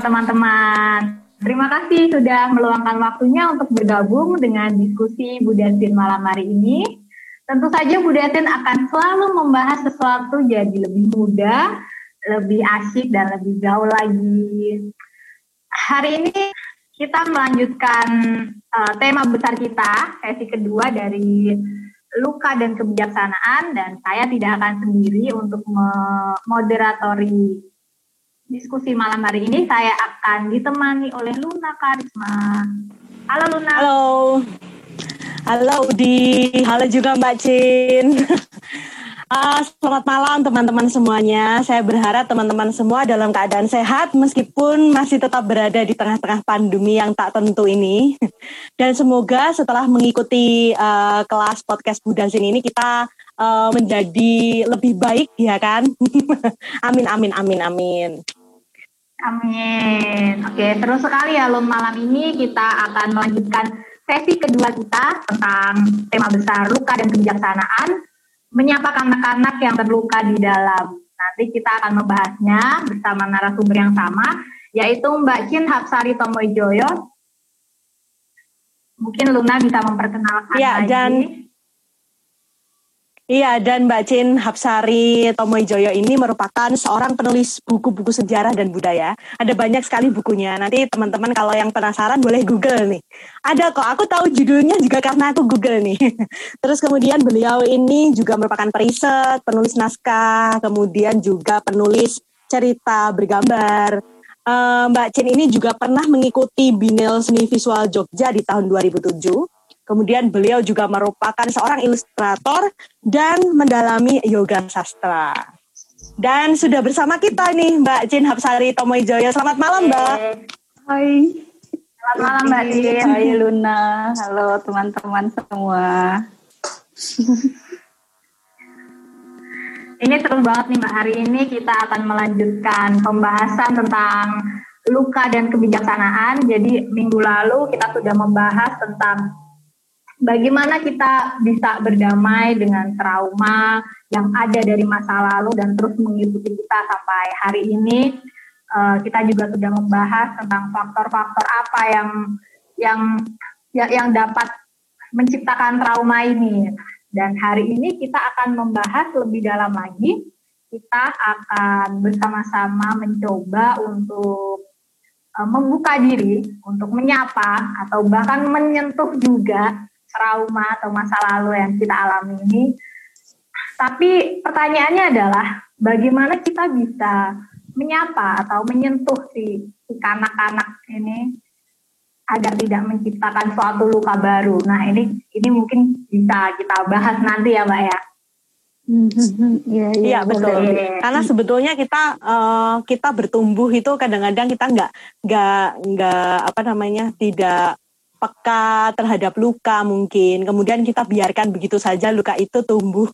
teman-teman. Terima kasih sudah meluangkan waktunya untuk bergabung dengan diskusi Budatin malam hari ini. Tentu saja Budatin akan selalu membahas sesuatu jadi lebih mudah, lebih asyik, dan lebih jauh lagi. Hari ini kita melanjutkan uh, tema besar kita, sesi kedua dari luka dan kebijaksanaan, dan saya tidak akan sendiri untuk memoderatori diskusi malam hari ini saya akan ditemani oleh Luna Karisma. Halo Luna. Halo. Halo Udi. Halo juga Mbak Cin. Uh, selamat malam teman-teman semuanya. Saya berharap teman-teman semua dalam keadaan sehat meskipun masih tetap berada di tengah-tengah pandemi yang tak tentu ini. Dan semoga setelah mengikuti uh, kelas podcast Budasin ini kita uh, menjadi lebih baik ya kan. amin amin amin amin. Amin. Oke, terus sekali ya malam ini kita akan melanjutkan sesi kedua kita tentang tema besar luka dan kebijaksanaan, menyapa anak-anak yang terluka di dalam. Nanti kita akan membahasnya bersama narasumber yang sama, yaitu Mbak Chin Hapsari Tomoijoyo. Mungkin Luna bisa memperkenalkan ya, lagi. dan Iya, dan Mbak Cin Hapsari Tomoijoyo ini merupakan seorang penulis buku-buku sejarah dan budaya. Ada banyak sekali bukunya. Nanti teman-teman kalau yang penasaran boleh Google nih. Ada kok, aku tahu judulnya juga karena aku Google nih. Terus kemudian beliau ini juga merupakan periset, penulis naskah, kemudian juga penulis cerita bergambar. Mbak Cin ini juga pernah mengikuti Binel Seni Visual Jogja di tahun 2007 Kemudian beliau juga merupakan seorang ilustrator dan mendalami yoga sastra. Dan sudah bersama kita nih Mbak Jin Hapsari Tomoijoyo. Selamat malam Mbak. Hai. Selamat malam Mbak Jin. Hai Luna. Halo teman-teman semua. Ini seru banget nih Mbak. Hari ini kita akan melanjutkan pembahasan tentang luka dan kebijaksanaan. Jadi minggu lalu kita sudah membahas tentang bagaimana kita bisa berdamai dengan trauma yang ada dari masa lalu dan terus mengikuti kita sampai hari ini. Uh, kita juga sudah membahas tentang faktor-faktor apa yang yang ya, yang dapat menciptakan trauma ini. Dan hari ini kita akan membahas lebih dalam lagi. Kita akan bersama-sama mencoba untuk uh, membuka diri, untuk menyapa atau bahkan menyentuh juga trauma atau masa lalu yang kita alami ini. Tapi pertanyaannya adalah bagaimana kita bisa menyapa atau menyentuh si, si kanak-kanak ini agar tidak menciptakan suatu luka baru. Nah ini ini mungkin bisa kita bahas nanti ya Mbak ya. Iya ya, betul. Karena sebetulnya kita uh, kita bertumbuh itu kadang-kadang kita nggak nggak nggak apa namanya tidak peka terhadap luka mungkin. Kemudian kita biarkan begitu saja luka itu tumbuh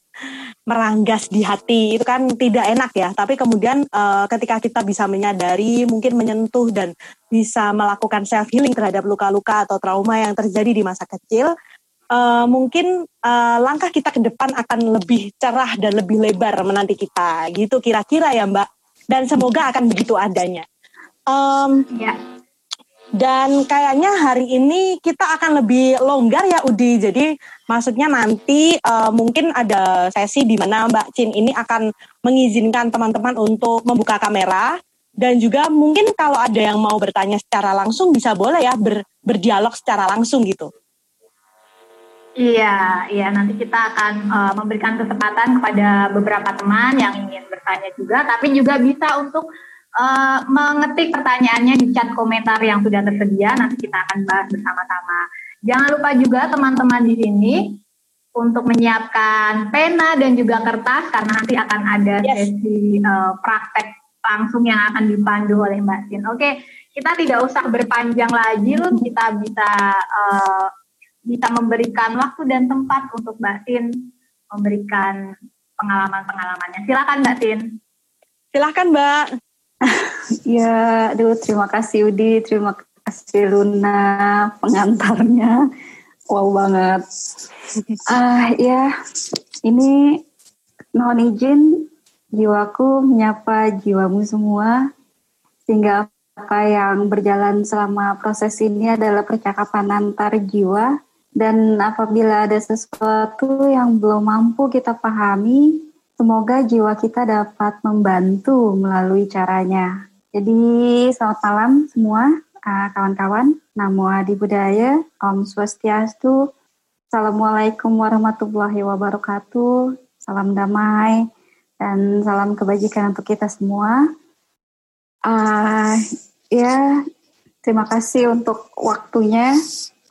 meranggas di hati. Itu kan tidak enak ya. Tapi kemudian uh, ketika kita bisa menyadari mungkin menyentuh dan bisa melakukan self healing terhadap luka-luka atau trauma yang terjadi di masa kecil uh, mungkin uh, langkah kita ke depan akan lebih cerah dan lebih lebar menanti kita. Gitu kira-kira ya Mbak. Dan semoga akan begitu adanya. Um, ya dan kayaknya hari ini kita akan lebih longgar ya Udi. Jadi maksudnya nanti uh, mungkin ada sesi di mana Mbak Cin ini akan mengizinkan teman-teman untuk membuka kamera dan juga mungkin kalau ada yang mau bertanya secara langsung bisa boleh ya ber, berdialog secara langsung gitu. Iya, iya nanti kita akan uh, memberikan kesempatan kepada beberapa teman yang ingin bertanya juga, tapi juga bisa untuk uh, mengetik pertanyaannya di chat komentar yang sudah tersedia. Nanti kita akan bahas bersama-sama. Jangan lupa juga teman-teman di sini untuk menyiapkan pena dan juga kertas karena nanti akan ada yes. sesi uh, praktek langsung yang akan dipandu oleh Mbak Sin. Oke, kita tidak usah berpanjang lagi loh, kita bisa uh, bisa memberikan waktu dan tempat untuk Mbak Sin memberikan pengalaman-pengalamannya. Silakan Mbak Sin. Silahkan Mbak. ya, aduh terima kasih Udi, terima kasih Luna pengantarnya. Wow banget. Ah uh, ya, ini mohon izin jiwaku menyapa jiwamu semua sehingga apa yang berjalan selama proses ini adalah percakapan antar jiwa dan apabila ada sesuatu yang belum mampu kita pahami, semoga jiwa kita dapat membantu melalui caranya. Jadi selamat malam semua uh, kawan-kawan. Namo Adi Budaya, Om Swastiastu, Assalamualaikum warahmatullahi wabarakatuh, salam damai, dan salam kebajikan untuk kita semua. Uh, ya, terima kasih untuk waktunya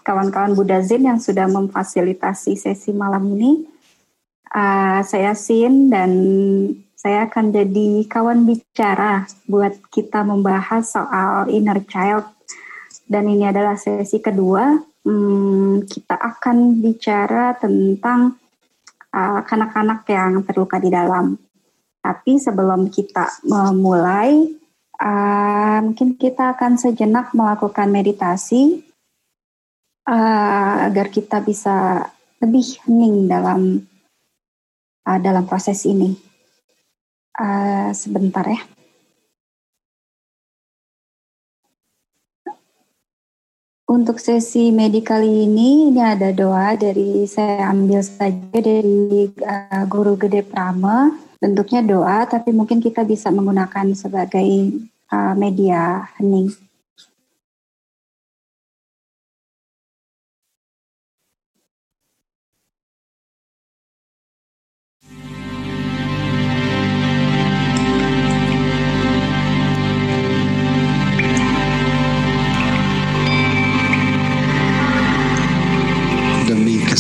kawan-kawan Budazin yang sudah memfasilitasi sesi malam ini. Uh, saya Sin dan saya akan jadi kawan bicara buat kita membahas soal inner child. Dan ini adalah sesi kedua. Hmm, kita akan bicara tentang uh, anak-anak uh, yang terluka di dalam. Tapi sebelum kita memulai, uh, mungkin kita akan sejenak melakukan meditasi uh, agar kita bisa lebih hening dalam uh, dalam proses ini. Uh, sebentar ya. Untuk sesi medikal ini, ini ada doa dari saya ambil saja dari uh, Guru Gede Prama. Bentuknya doa, tapi mungkin kita bisa menggunakan sebagai uh, media hening.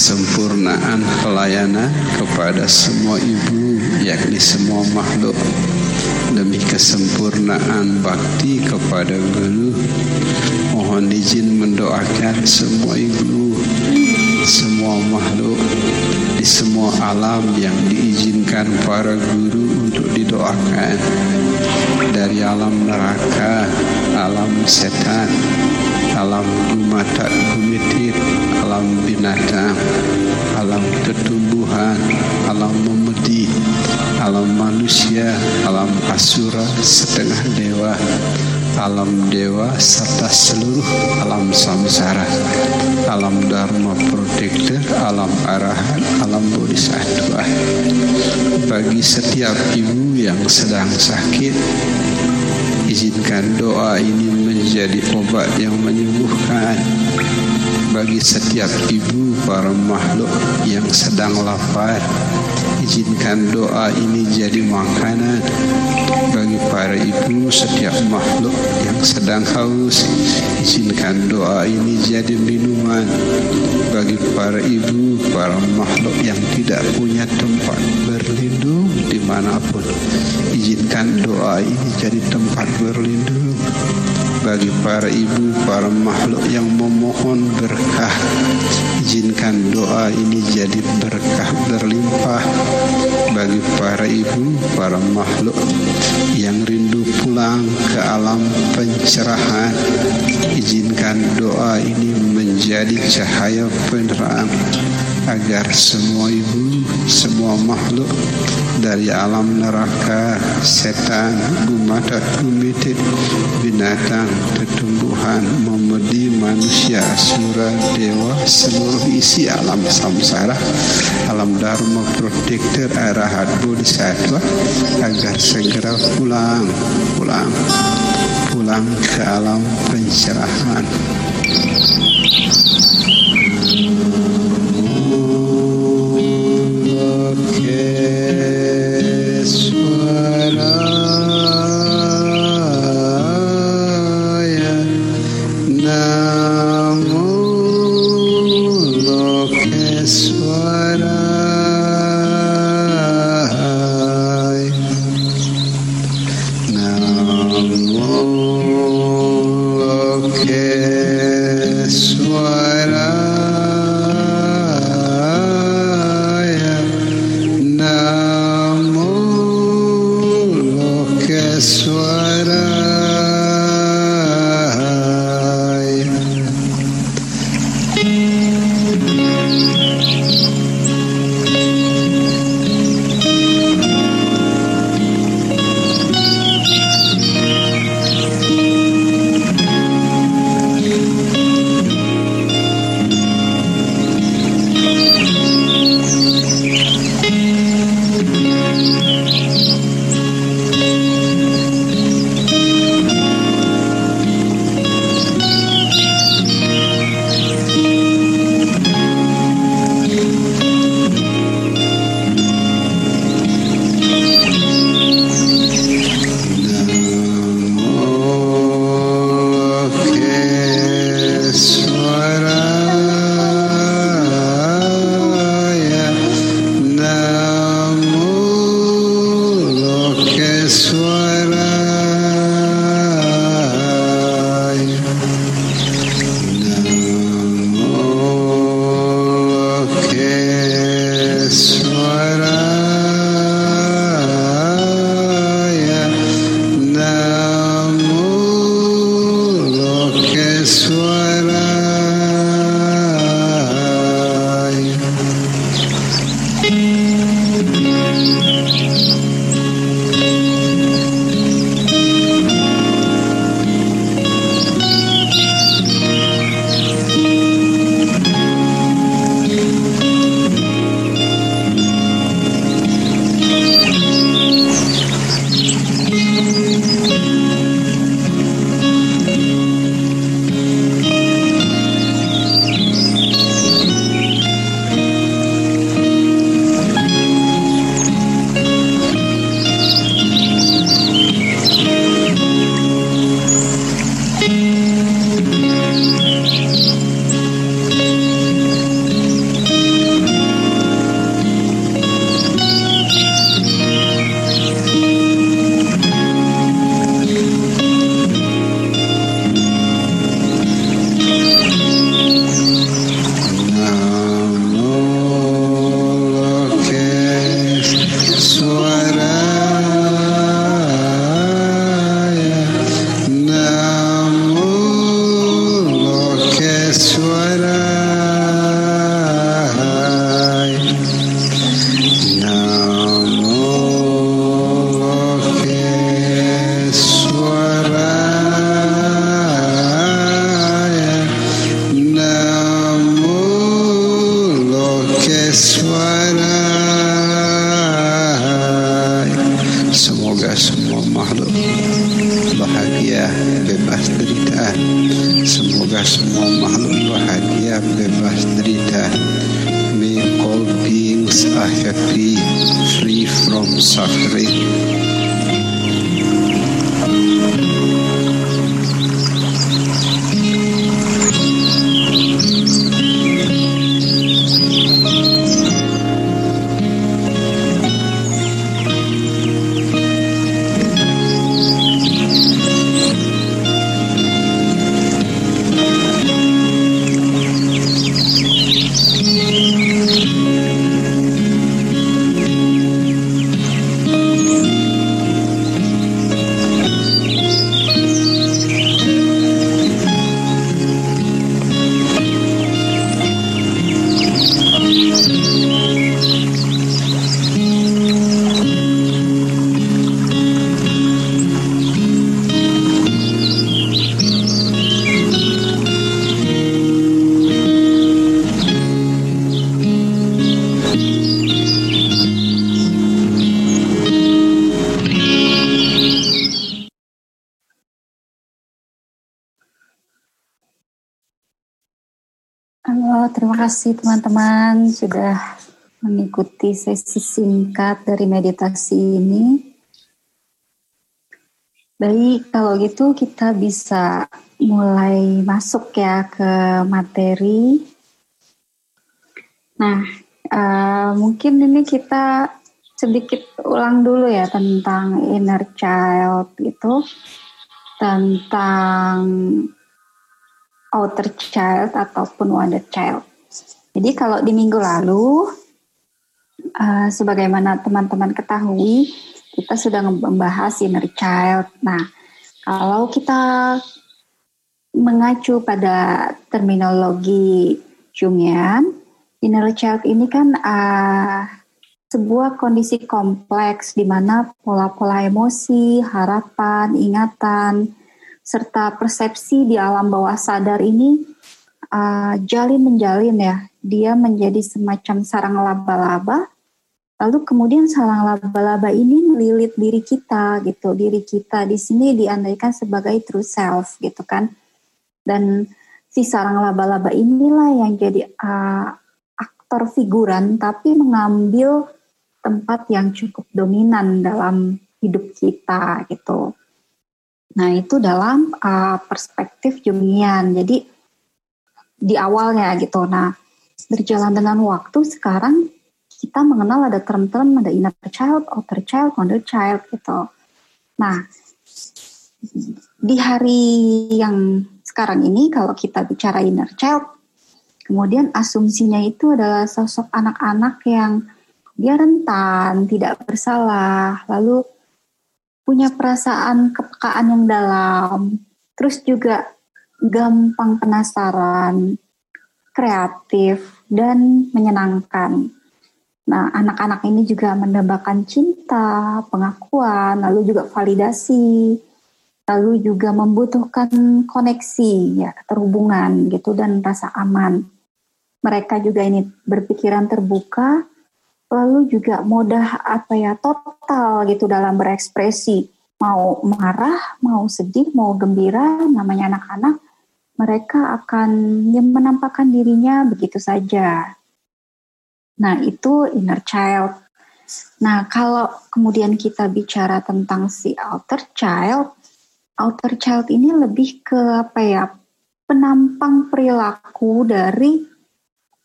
Kesempurnaan pelayanan kepada semua ibu yakni semua makhluk. Demi kesempurnaan bakti kepada guru mohon izin mendoakan semua ibu semua makhluk di semua alam yang diizinkan para guru untuk didoakan. Dari alam neraka alam setan alam mata gumitir, alam binatang, alam ketumbuhan, alam memedi, alam manusia, alam asura, setengah dewa, alam dewa serta seluruh alam samsara, alam dharma protector, alam arahan, alam bodhisattva. Bagi setiap ibu yang sedang sakit, izinkan doa ini menjadi obat yang menyembuhkan bagi setiap ibu para makhluk yang sedang lapar. Izinkan doa ini jadi makanan bagi para ibu setiap makhluk yang sedang haus. Izinkan doa ini jadi minuman bagi para ibu, para makhluk yang tidak punya tempat berlindung dimanapun. Izinkan doa ini jadi tempat berlindung bagi para ibu, para makhluk yang memohon berkah. Izinkan doa ini jadi berkah berlimpah bagi para ibu, para makhluk yang rindu pulang ke alam pencerahan. Izinkan doa ini menjadi cahaya penerang agar semua ibu, semua makhluk dari alam neraka, setan, gumata, gumitit, binatang, tumbuhan, memedi manusia, asura, dewa, seluruh isi alam samsara, alam dharma protektor arahat bodhisattva agar segera pulang, pulang, pulang ke alam pencerahan. Sudah mengikuti sesi singkat dari meditasi ini. Baik, kalau gitu kita bisa mulai masuk ya ke materi. Nah, uh, mungkin ini kita sedikit ulang dulu ya tentang inner child itu, tentang outer child ataupun wonder child. Jadi kalau di minggu lalu, uh, sebagaimana teman-teman ketahui, kita sudah membahas inner child. Nah, kalau kita mengacu pada terminologi Jungian, inner child ini kan uh, sebuah kondisi kompleks di mana pola-pola emosi, harapan, ingatan, serta persepsi di alam bawah sadar ini uh, jalin menjalin ya dia menjadi semacam sarang laba-laba. Lalu kemudian sarang laba-laba ini melilit diri kita gitu. Diri kita di sini diandaikan sebagai true self gitu kan. Dan si sarang laba-laba inilah yang jadi uh, aktor figuran tapi mengambil tempat yang cukup dominan dalam hidup kita gitu. Nah itu dalam uh, perspektif Jungian. Jadi di awalnya gitu. Nah berjalan dengan waktu sekarang kita mengenal ada term-term ada inner child, outer child, wonder child gitu. Nah, di hari yang sekarang ini kalau kita bicara inner child, kemudian asumsinya itu adalah sosok anak-anak yang dia rentan, tidak bersalah, lalu punya perasaan kepekaan yang dalam, terus juga gampang penasaran, kreatif, dan menyenangkan. Nah, anak-anak ini juga mendambakan cinta, pengakuan, lalu juga validasi, lalu juga membutuhkan koneksi, ya, terhubungan gitu dan rasa aman. Mereka juga ini berpikiran terbuka, lalu juga mudah apa ya total gitu dalam berekspresi. Mau marah, mau sedih, mau gembira, namanya anak-anak, mereka akan menampakkan dirinya begitu saja Nah, itu inner child. Nah, kalau kemudian kita bicara tentang si outer child, outer child ini lebih ke apa ya? penampang perilaku dari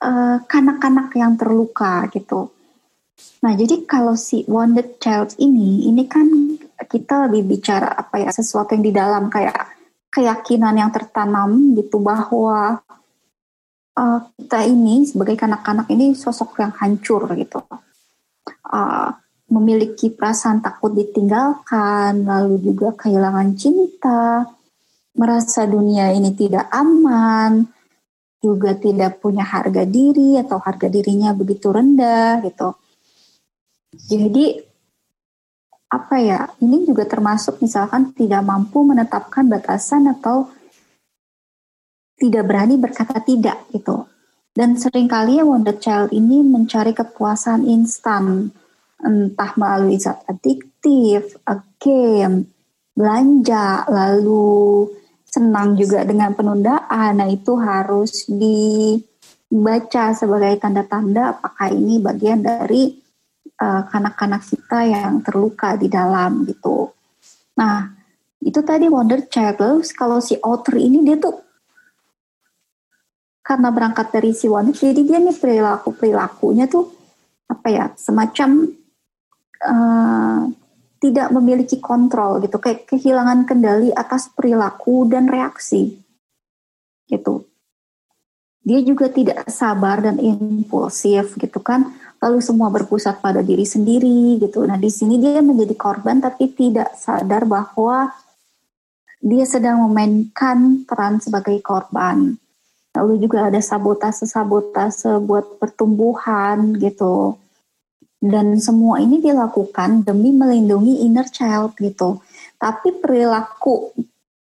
uh, kanak-kanak yang terluka gitu. Nah, jadi kalau si wounded child ini, ini kan kita lebih bicara apa ya, sesuatu yang di dalam kayak keyakinan yang tertanam gitu bahwa uh, kita ini sebagai kanak-kanak ini sosok yang hancur gitu. Uh, memiliki perasaan takut ditinggalkan, lalu juga kehilangan cinta, merasa dunia ini tidak aman, juga tidak punya harga diri atau harga dirinya begitu rendah gitu. Jadi apa ya? Ini juga termasuk misalkan tidak mampu menetapkan batasan atau tidak berani berkata tidak gitu. Dan sering kali wonder child ini mencari kepuasan instan, entah melalui zat adiktif, game, belanja, lalu senang juga dengan penundaan. Nah itu harus dibaca sebagai tanda-tanda apakah ini bagian dari uh, kanak-kanak kita yang terluka di dalam gitu. Nah itu tadi wonder child. kalau si author ini dia tuh karena berangkat dari si wanita jadi dia nih perilaku perilakunya tuh apa ya semacam uh, tidak memiliki kontrol gitu kayak kehilangan kendali atas perilaku dan reaksi gitu dia juga tidak sabar dan impulsif gitu kan lalu semua berpusat pada diri sendiri gitu nah di sini dia menjadi korban tapi tidak sadar bahwa dia sedang memainkan peran sebagai korban lalu juga ada sabotase-sabotase buat pertumbuhan gitu. Dan semua ini dilakukan demi melindungi inner child gitu. Tapi perilaku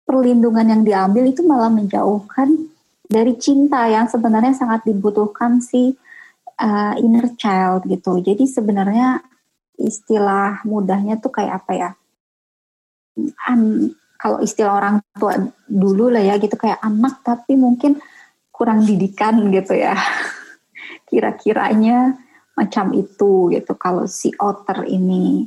perlindungan yang diambil itu malah menjauhkan dari cinta yang sebenarnya sangat dibutuhkan si uh, inner child gitu. Jadi sebenarnya istilah mudahnya tuh kayak apa ya? An, kalau istilah orang tua dulu lah ya gitu kayak anak tapi mungkin kurang didikan gitu ya. Kira-kiranya macam itu gitu kalau si otter ini.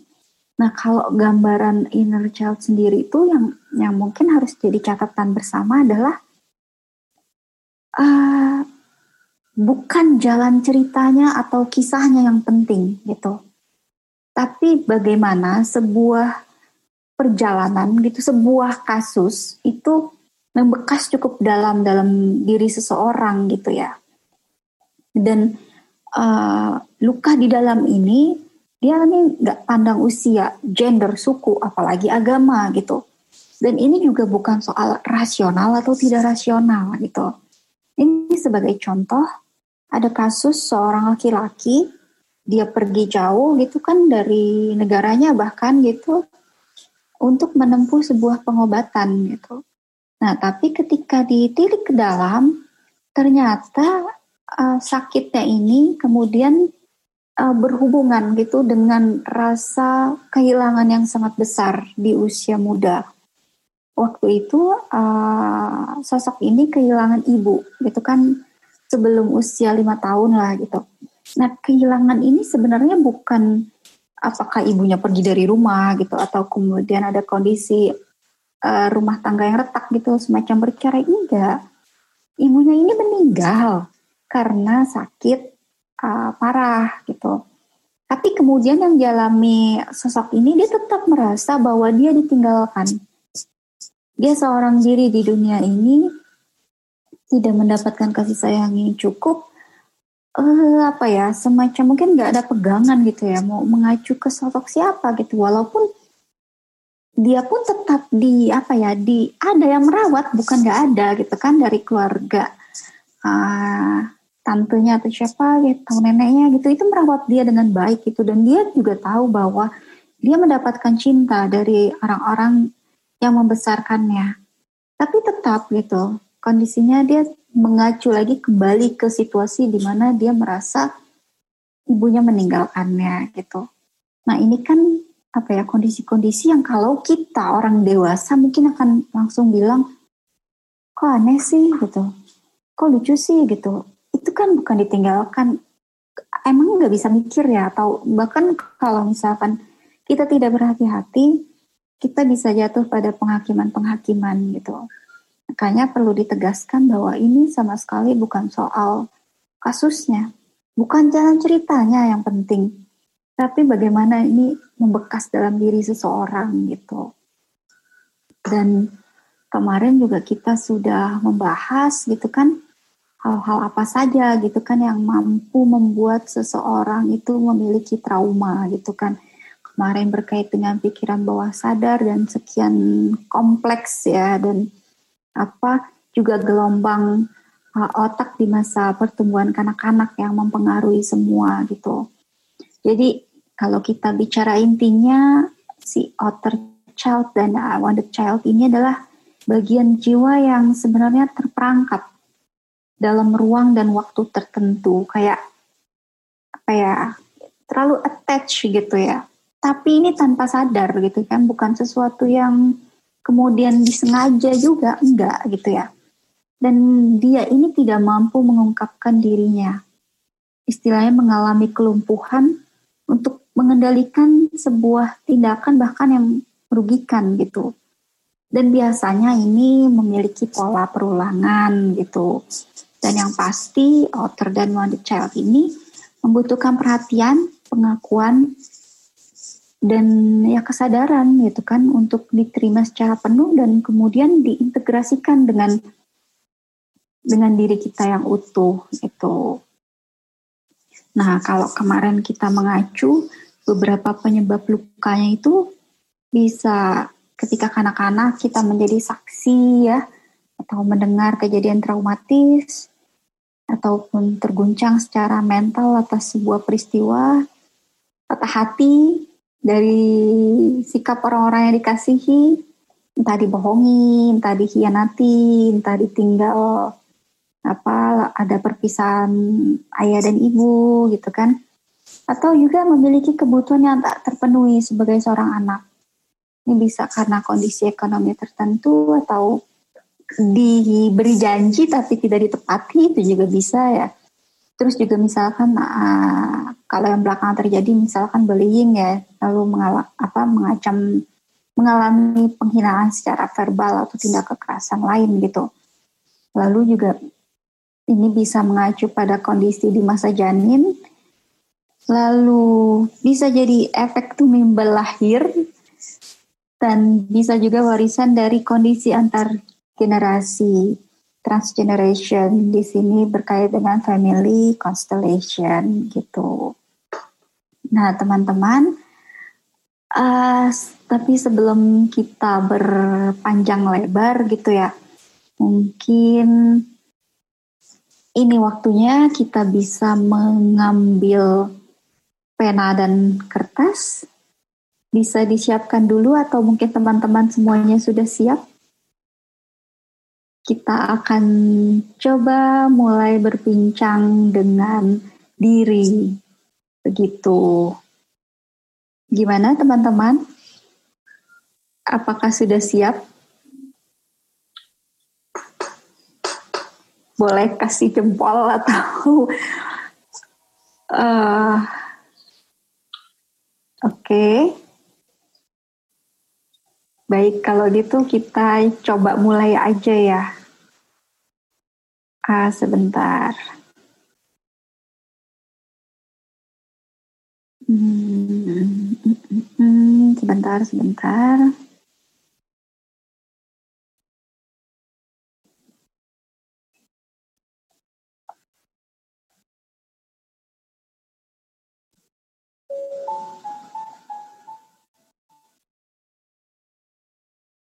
Nah kalau gambaran inner child sendiri itu yang yang mungkin harus jadi catatan bersama adalah uh, bukan jalan ceritanya atau kisahnya yang penting gitu, tapi bagaimana sebuah perjalanan gitu, sebuah kasus itu membekas cukup dalam dalam diri seseorang gitu ya. Dan uh, luka di dalam ini dia ini nggak pandang usia, gender, suku, apalagi agama gitu. Dan ini juga bukan soal rasional atau tidak rasional gitu. Ini sebagai contoh ada kasus seorang laki-laki dia pergi jauh gitu kan dari negaranya bahkan gitu untuk menempuh sebuah pengobatan gitu. Nah, tapi ketika ditilik ke dalam, ternyata uh, sakitnya ini kemudian uh, berhubungan gitu dengan rasa kehilangan yang sangat besar di usia muda. Waktu itu uh, sosok ini kehilangan ibu, gitu kan sebelum usia lima tahun lah gitu. Nah kehilangan ini sebenarnya bukan apakah ibunya pergi dari rumah gitu atau kemudian ada kondisi uh, rumah tangga yang retak gitu semacam bercerai enggak. Ibunya ini meninggal karena sakit uh, parah gitu. Tapi kemudian yang dialami sosok ini dia tetap merasa bahwa dia ditinggalkan. Dia seorang diri di dunia ini tidak mendapatkan kasih sayang yang cukup uh, apa ya semacam mungkin nggak ada pegangan gitu ya mau mengacu ke sosok siapa gitu walaupun dia pun tetap di apa ya di ada yang merawat bukan nggak ada gitu kan dari keluarga uh, tantenya atau siapa gitu, neneknya gitu, itu merawat dia dengan baik gitu. Dan dia juga tahu bahwa dia mendapatkan cinta dari orang-orang yang membesarkannya. Tapi tetap gitu, kondisinya dia mengacu lagi kembali ke situasi di mana dia merasa ibunya meninggalkannya gitu. Nah ini kan apa ya kondisi-kondisi yang kalau kita orang dewasa mungkin akan langsung bilang kok aneh sih gitu, kok lucu sih gitu. Itu kan bukan ditinggalkan, emang nggak bisa mikir ya atau bahkan kalau misalkan kita tidak berhati-hati, kita bisa jatuh pada penghakiman-penghakiman gitu. Makanya perlu ditegaskan bahwa ini sama sekali bukan soal kasusnya, bukan jalan ceritanya yang penting, tapi bagaimana ini membekas dalam diri seseorang gitu. Dan kemarin juga kita sudah membahas gitu kan hal-hal apa saja gitu kan yang mampu membuat seseorang itu memiliki trauma gitu kan. Kemarin berkait dengan pikiran bawah sadar dan sekian kompleks ya dan apa juga gelombang uh, otak di masa pertumbuhan kanak-kanak yang mempengaruhi semua gitu. Jadi kalau kita bicara intinya si outer child dan unwanted child ini adalah bagian jiwa yang sebenarnya terperangkap dalam ruang dan waktu tertentu kayak apa ya terlalu attach gitu ya tapi ini tanpa sadar gitu kan bukan sesuatu yang kemudian disengaja juga enggak gitu ya dan dia ini tidak mampu mengungkapkan dirinya istilahnya mengalami kelumpuhan untuk mengendalikan sebuah tindakan bahkan yang merugikan gitu. Dan biasanya ini memiliki pola perulangan gitu. Dan yang pasti outer dan wounded child ini membutuhkan perhatian, pengakuan, dan ya kesadaran gitu kan untuk diterima secara penuh dan kemudian diintegrasikan dengan dengan diri kita yang utuh itu. Nah, kalau kemarin kita mengacu beberapa penyebab lukanya itu bisa ketika kanak-kanak kita menjadi saksi ya atau mendengar kejadian traumatis ataupun terguncang secara mental atas sebuah peristiwa patah hati dari sikap orang-orang yang dikasihi entah dibohongi, entah dikhianati, entah ditinggal apa ada perpisahan ayah dan ibu gitu kan atau juga memiliki kebutuhan yang tak terpenuhi sebagai seorang anak. Ini bisa karena kondisi ekonomi tertentu atau diberi janji tapi tidak ditepati itu juga bisa ya. Terus juga misalkan uh, kalau yang belakangan terjadi misalkan bullying ya, lalu mengalami apa mengacam mengalami penghinaan secara verbal atau tindak kekerasan lain gitu. Lalu juga ini bisa mengacu pada kondisi di masa janin lalu bisa jadi efek tumimbal lahir dan bisa juga warisan dari kondisi antar generasi transgeneration di sini berkait dengan family constellation gitu. Nah teman-teman, uh, tapi sebelum kita berpanjang lebar gitu ya, mungkin ini waktunya kita bisa mengambil pena dan kertas bisa disiapkan dulu atau mungkin teman-teman semuanya sudah siap? Kita akan coba mulai berbincang dengan diri. Begitu. Gimana teman-teman? Apakah sudah siap? Boleh kasih jempol atau uh, Oke. Baik, kalau gitu kita coba mulai aja ya. Sebentar. Hmm sebentar, sebentar.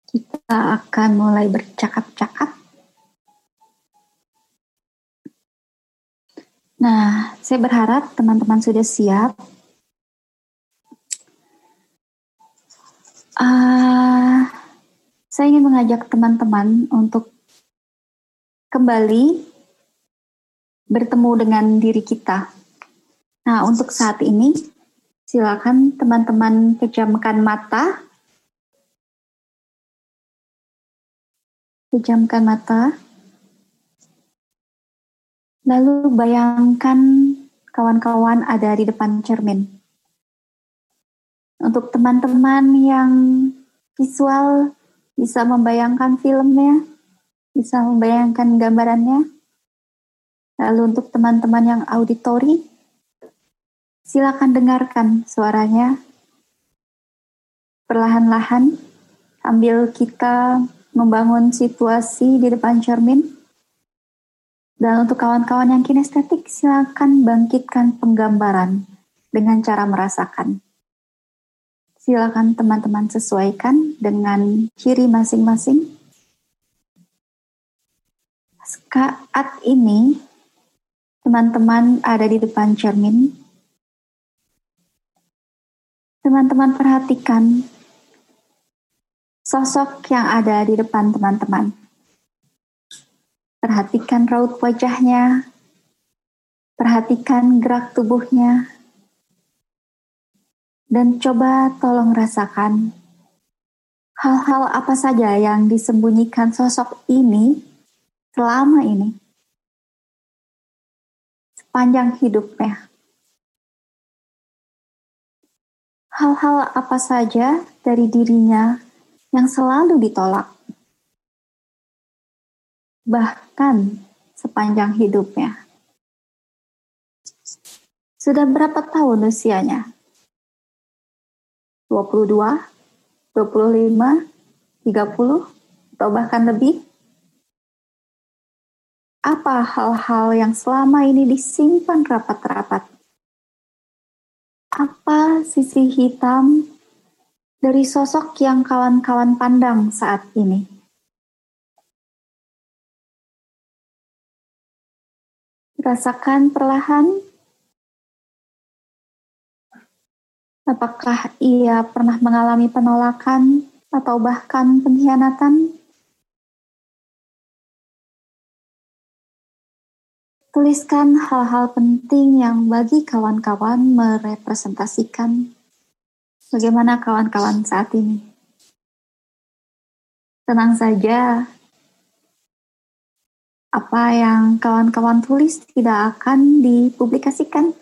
kita akan mulai bercakap-cakap. Nah, saya berharap teman-teman sudah siap. Uh, saya ingin mengajak teman-teman untuk kembali bertemu dengan diri kita. Nah, untuk saat ini, silakan teman-teman pejamkan mata. Pejamkan mata. Lalu bayangkan kawan-kawan ada di depan cermin. Untuk teman-teman yang visual bisa membayangkan filmnya, bisa membayangkan gambarannya. Lalu untuk teman-teman yang auditori, silakan dengarkan suaranya perlahan-lahan sambil kita membangun situasi di depan cermin dan untuk kawan-kawan yang kinestetik, silakan bangkitkan penggambaran dengan cara merasakan. Silakan teman-teman sesuaikan dengan ciri masing-masing. Saat ini, teman-teman ada di depan cermin. Teman-teman perhatikan sosok yang ada di depan teman-teman. Perhatikan raut wajahnya, perhatikan gerak tubuhnya, dan coba tolong rasakan hal-hal apa saja yang disembunyikan sosok ini selama ini, sepanjang hidupnya. Hal-hal apa saja dari dirinya yang selalu ditolak bahkan sepanjang hidupnya. Sudah berapa tahun usianya? 22, 25, 30, atau bahkan lebih? Apa hal-hal yang selama ini disimpan rapat-rapat? Apa sisi hitam dari sosok yang kawan-kawan pandang saat ini? Rasakan perlahan. Apakah ia pernah mengalami penolakan atau bahkan pengkhianatan? Tuliskan hal-hal penting yang bagi kawan-kawan merepresentasikan bagaimana kawan-kawan saat ini. Tenang saja, apa yang kawan-kawan tulis tidak akan dipublikasikan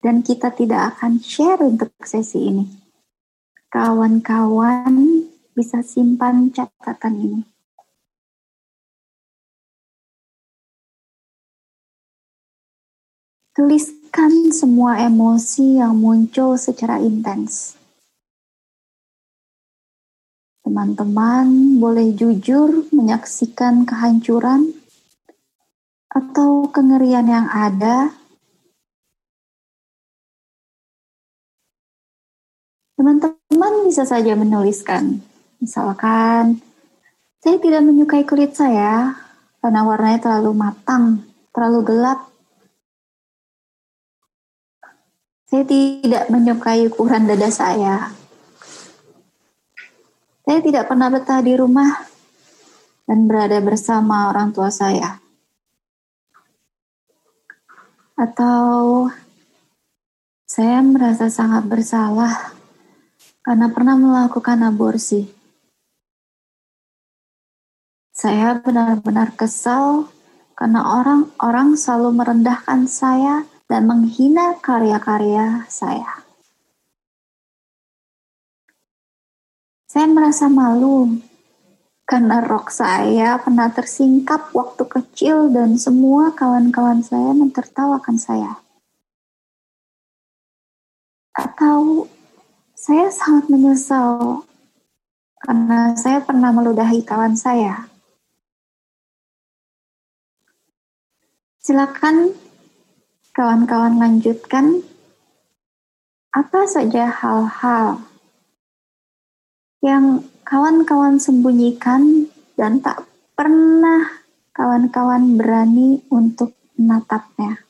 dan kita tidak akan share untuk sesi ini. Kawan-kawan bisa simpan catatan ini. Tuliskan semua emosi yang muncul secara intens. Teman-teman boleh jujur menyaksikan kehancuran atau kengerian yang ada, teman-teman bisa saja menuliskan. Misalkan, saya tidak menyukai kulit saya karena warnanya terlalu matang, terlalu gelap. Saya tidak menyukai ukuran dada saya. Saya tidak pernah betah di rumah dan berada bersama orang tua saya atau saya merasa sangat bersalah karena pernah melakukan aborsi. Saya benar-benar kesal karena orang-orang selalu merendahkan saya dan menghina karya-karya saya. Saya merasa malu karena rok saya pernah tersingkap waktu kecil dan semua kawan-kawan saya mentertawakan saya. Atau saya sangat menyesal karena saya pernah meludahi kawan saya. Silakan kawan-kawan lanjutkan apa saja hal-hal yang kawan-kawan sembunyikan dan tak pernah kawan-kawan berani untuk menatapnya.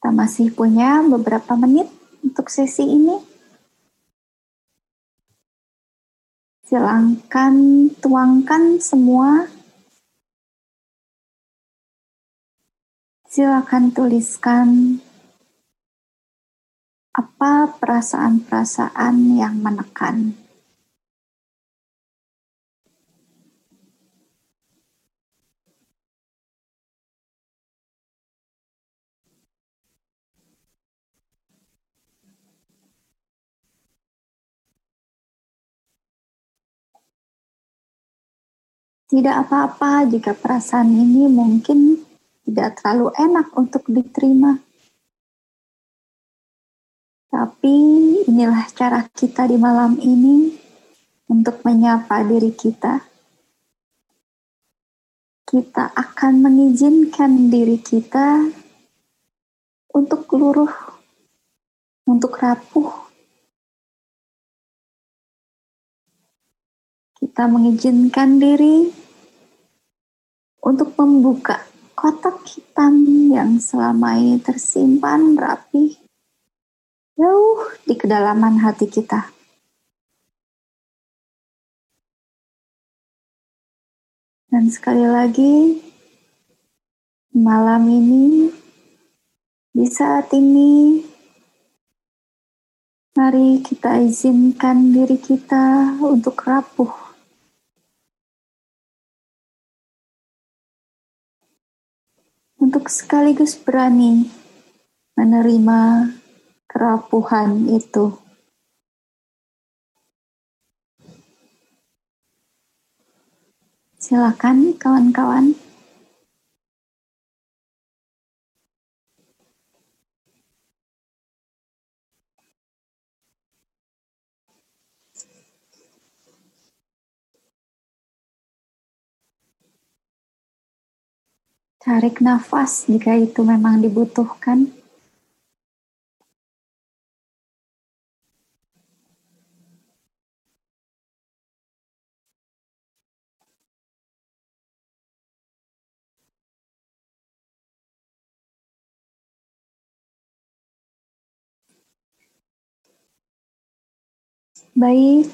Kita masih punya beberapa menit untuk sesi ini. Silahkan tuangkan semua. Silahkan tuliskan apa perasaan-perasaan yang menekan. Tidak apa-apa jika perasaan ini mungkin tidak terlalu enak untuk diterima. Tapi inilah cara kita di malam ini untuk menyapa diri kita. Kita akan mengizinkan diri kita untuk luruh, untuk rapuh, kita mengizinkan diri untuk membuka kotak hitam yang selama ini tersimpan rapi jauh di kedalaman hati kita. Dan sekali lagi, malam ini, di saat ini, mari kita izinkan diri kita untuk rapuh untuk sekaligus berani menerima kerapuhan itu. Silakan kawan-kawan. Tarik nafas jika itu memang dibutuhkan. Baik,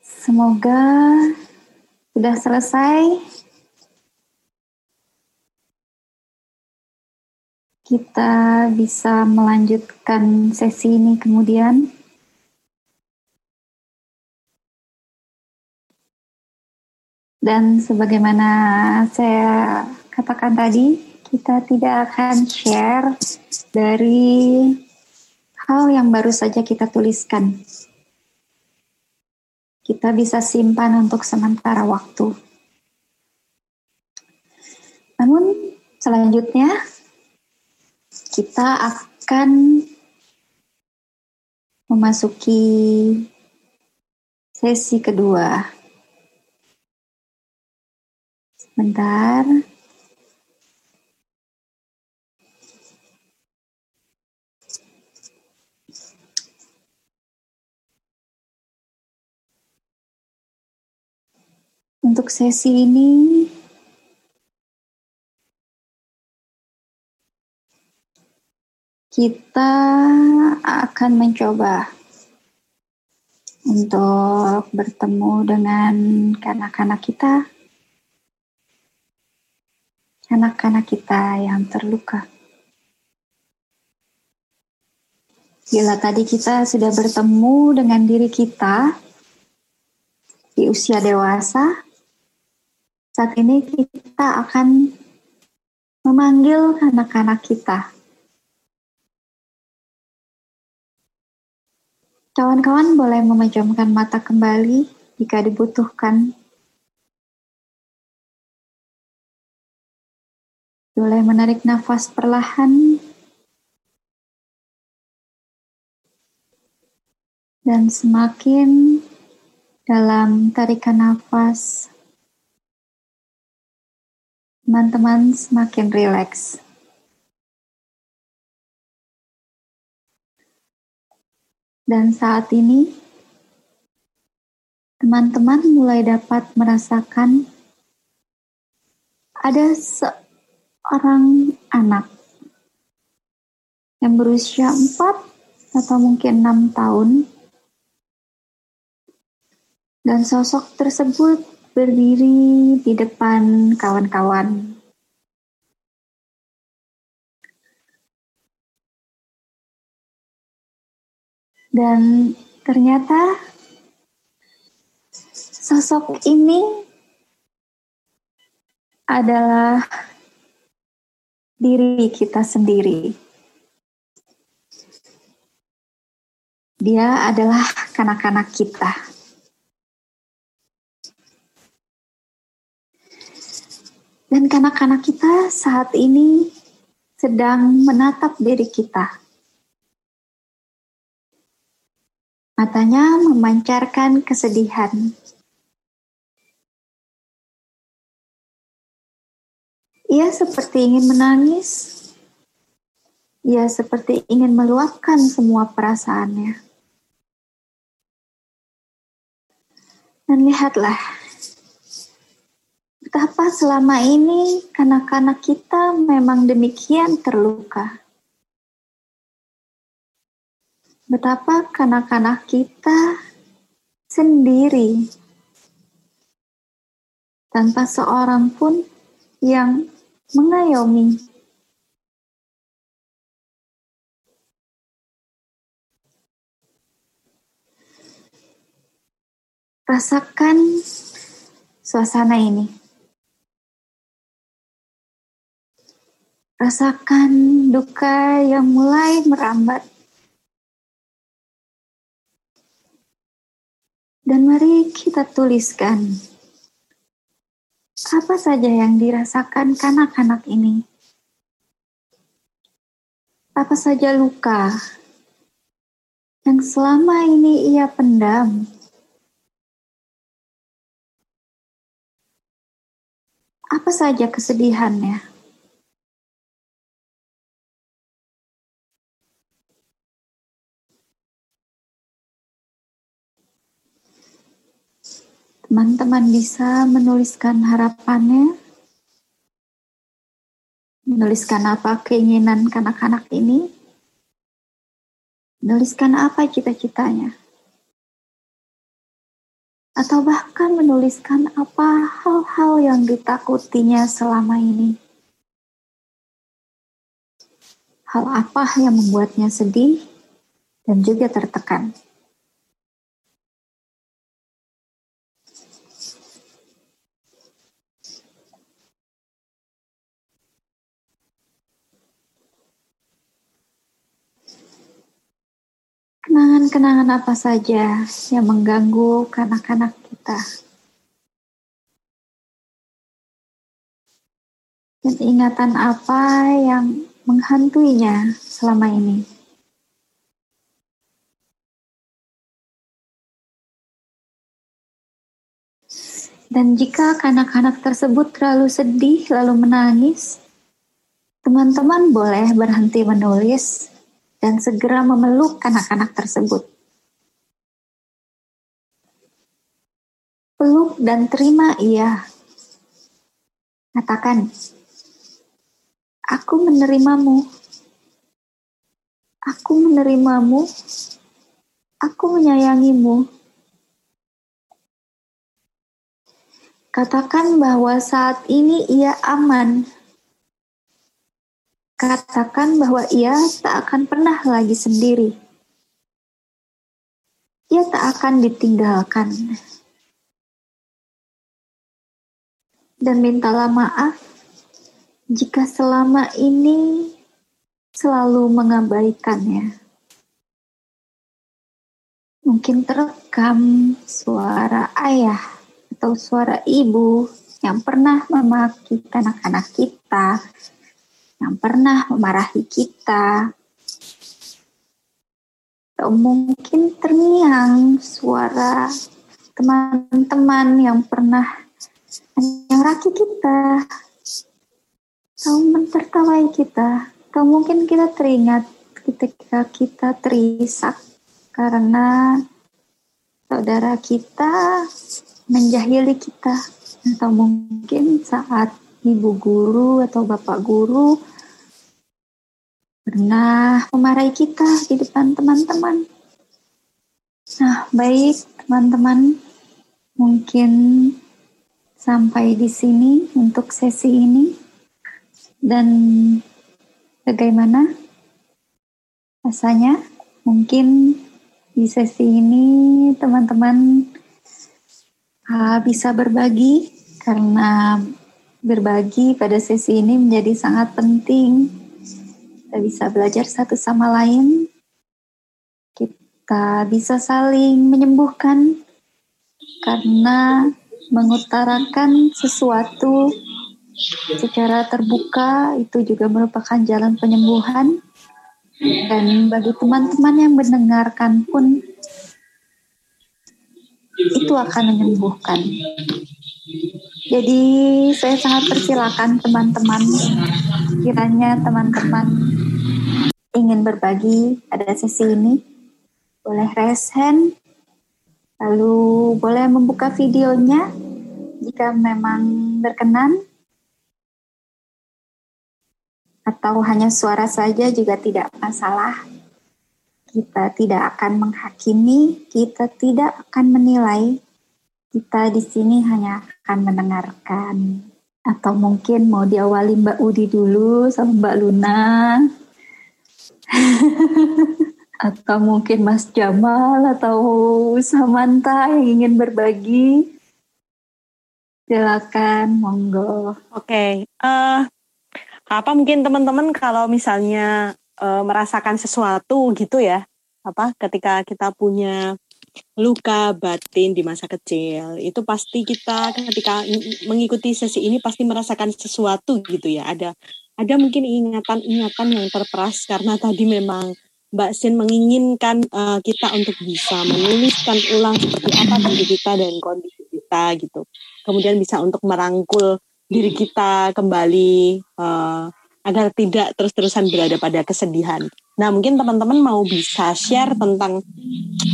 semoga sudah selesai kita bisa melanjutkan sesi ini kemudian. Dan sebagaimana saya katakan tadi, kita tidak akan share dari hal yang baru saja kita tuliskan. Kita bisa simpan untuk sementara waktu. Namun selanjutnya kita akan memasuki sesi kedua. Sebentar. Untuk sesi ini kita akan mencoba untuk bertemu dengan kanak-kanak kita, kanak-kanak kita yang terluka. Bila tadi kita sudah bertemu dengan diri kita di usia dewasa, saat ini kita akan memanggil anak-anak kita Kawan-kawan boleh memejamkan mata kembali jika dibutuhkan. Boleh menarik nafas perlahan dan semakin dalam tarikan nafas, teman-teman semakin rileks. Dan saat ini, teman-teman mulai dapat merasakan ada seorang anak yang berusia 4 atau mungkin 6 tahun. Dan sosok tersebut berdiri di depan kawan-kawan. Dan ternyata sosok ini adalah diri kita sendiri. Dia adalah kanak-kanak kita. Dan kanak-kanak kita saat ini sedang menatap diri kita. Matanya memancarkan kesedihan. Ia seperti ingin menangis. Ia seperti ingin meluapkan semua perasaannya. Dan lihatlah, betapa selama ini kanak-kanak kita memang demikian terluka betapa kanak-kanak kita sendiri tanpa seorang pun yang mengayomi. Rasakan suasana ini. Rasakan duka yang mulai merambat Dan mari kita tuliskan apa saja yang dirasakan kanak-kanak ini. Apa saja luka yang selama ini ia pendam. Apa saja kesedihannya. Teman-teman bisa menuliskan harapannya, menuliskan apa keinginan kanak-kanak ini, menuliskan apa cita-citanya, atau bahkan menuliskan apa hal-hal yang ditakutinya selama ini. Hal apa yang membuatnya sedih dan juga tertekan. Kenangan-kenangan apa saja yang mengganggu kanak-kanak kita. Dan ingatan apa yang menghantuinya selama ini. Dan jika kanak-kanak tersebut terlalu sedih lalu menangis, teman-teman boleh berhenti menulis dan segera memeluk anak-anak tersebut. Peluk dan terima ia. Katakan, aku menerimamu. Aku menerimamu. Aku menyayangimu. Katakan bahwa saat ini ia aman Katakan bahwa ia tak akan pernah lagi sendiri. Ia tak akan ditinggalkan. Dan mintalah maaf jika selama ini selalu mengabaikannya. Mungkin terekam suara ayah atau suara ibu yang pernah memaki anak-anak kita yang pernah memarahi kita. Atau mungkin terngiang suara teman-teman yang pernah menyeraki kita. Atau mentertawai kita. Atau mungkin kita teringat ketika kita terisak karena saudara kita menjahili kita atau mungkin saat ibu guru atau bapak guru pernah memarahi kita di depan teman-teman. Nah, baik teman-teman, mungkin sampai di sini untuk sesi ini. Dan bagaimana rasanya? Mungkin di sesi ini teman-teman uh, bisa berbagi karena berbagi pada sesi ini menjadi sangat penting kita bisa belajar satu sama lain, kita bisa saling menyembuhkan karena mengutarakan sesuatu secara terbuka itu juga merupakan jalan penyembuhan. Dan bagi teman-teman yang mendengarkan pun itu akan menyembuhkan. Jadi saya sangat persilakan teman-teman. Kiranya teman-teman ingin berbagi pada sesi ini, boleh raise hand, lalu boleh membuka videonya jika memang berkenan, atau hanya suara saja juga tidak masalah. Kita tidak akan menghakimi, kita tidak akan menilai, kita di sini hanya akan mendengarkan. Atau mungkin mau diawali Mbak Udi dulu sama Mbak Luna. atau mungkin Mas Jamal atau Samantha yang ingin berbagi. Silakan, monggo. Oke, okay. uh, eh, apa mungkin teman-teman kalau misalnya uh, merasakan sesuatu gitu ya, apa ketika kita punya luka batin di masa kecil itu pasti kita ketika mengikuti sesi ini pasti merasakan sesuatu gitu ya ada ada mungkin ingatan-ingatan yang terperas karena tadi memang Mbak Sin menginginkan uh, kita untuk bisa menuliskan ulang seperti apa diri kita dan kondisi kita gitu kemudian bisa untuk merangkul diri kita kembali uh, agar tidak terus-terusan berada pada kesedihan. Nah, mungkin teman-teman mau bisa share tentang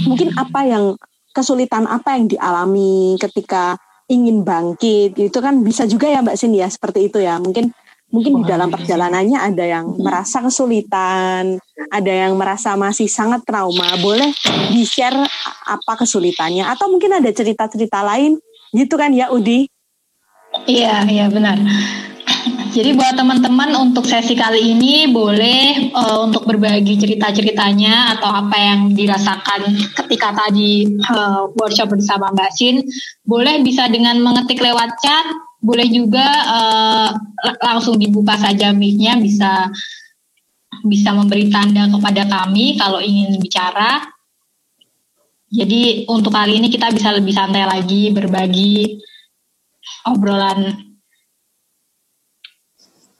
mungkin apa yang kesulitan apa yang dialami ketika ingin bangkit. Itu kan bisa juga ya Mbak Sin ya, seperti itu ya. Mungkin mungkin di dalam perjalanannya ada yang merasa kesulitan, ada yang merasa masih sangat trauma. Boleh di-share apa kesulitannya atau mungkin ada cerita-cerita lain gitu kan ya Udi? Iya, iya benar. Jadi buat teman-teman untuk sesi kali ini boleh uh, untuk berbagi cerita-ceritanya atau apa yang dirasakan ketika tadi uh, workshop bersama Mbak Sin, boleh bisa dengan mengetik lewat chat, boleh juga uh, langsung dibuka saja mic-nya bisa bisa memberi tanda kepada kami kalau ingin bicara. Jadi untuk kali ini kita bisa lebih santai lagi berbagi obrolan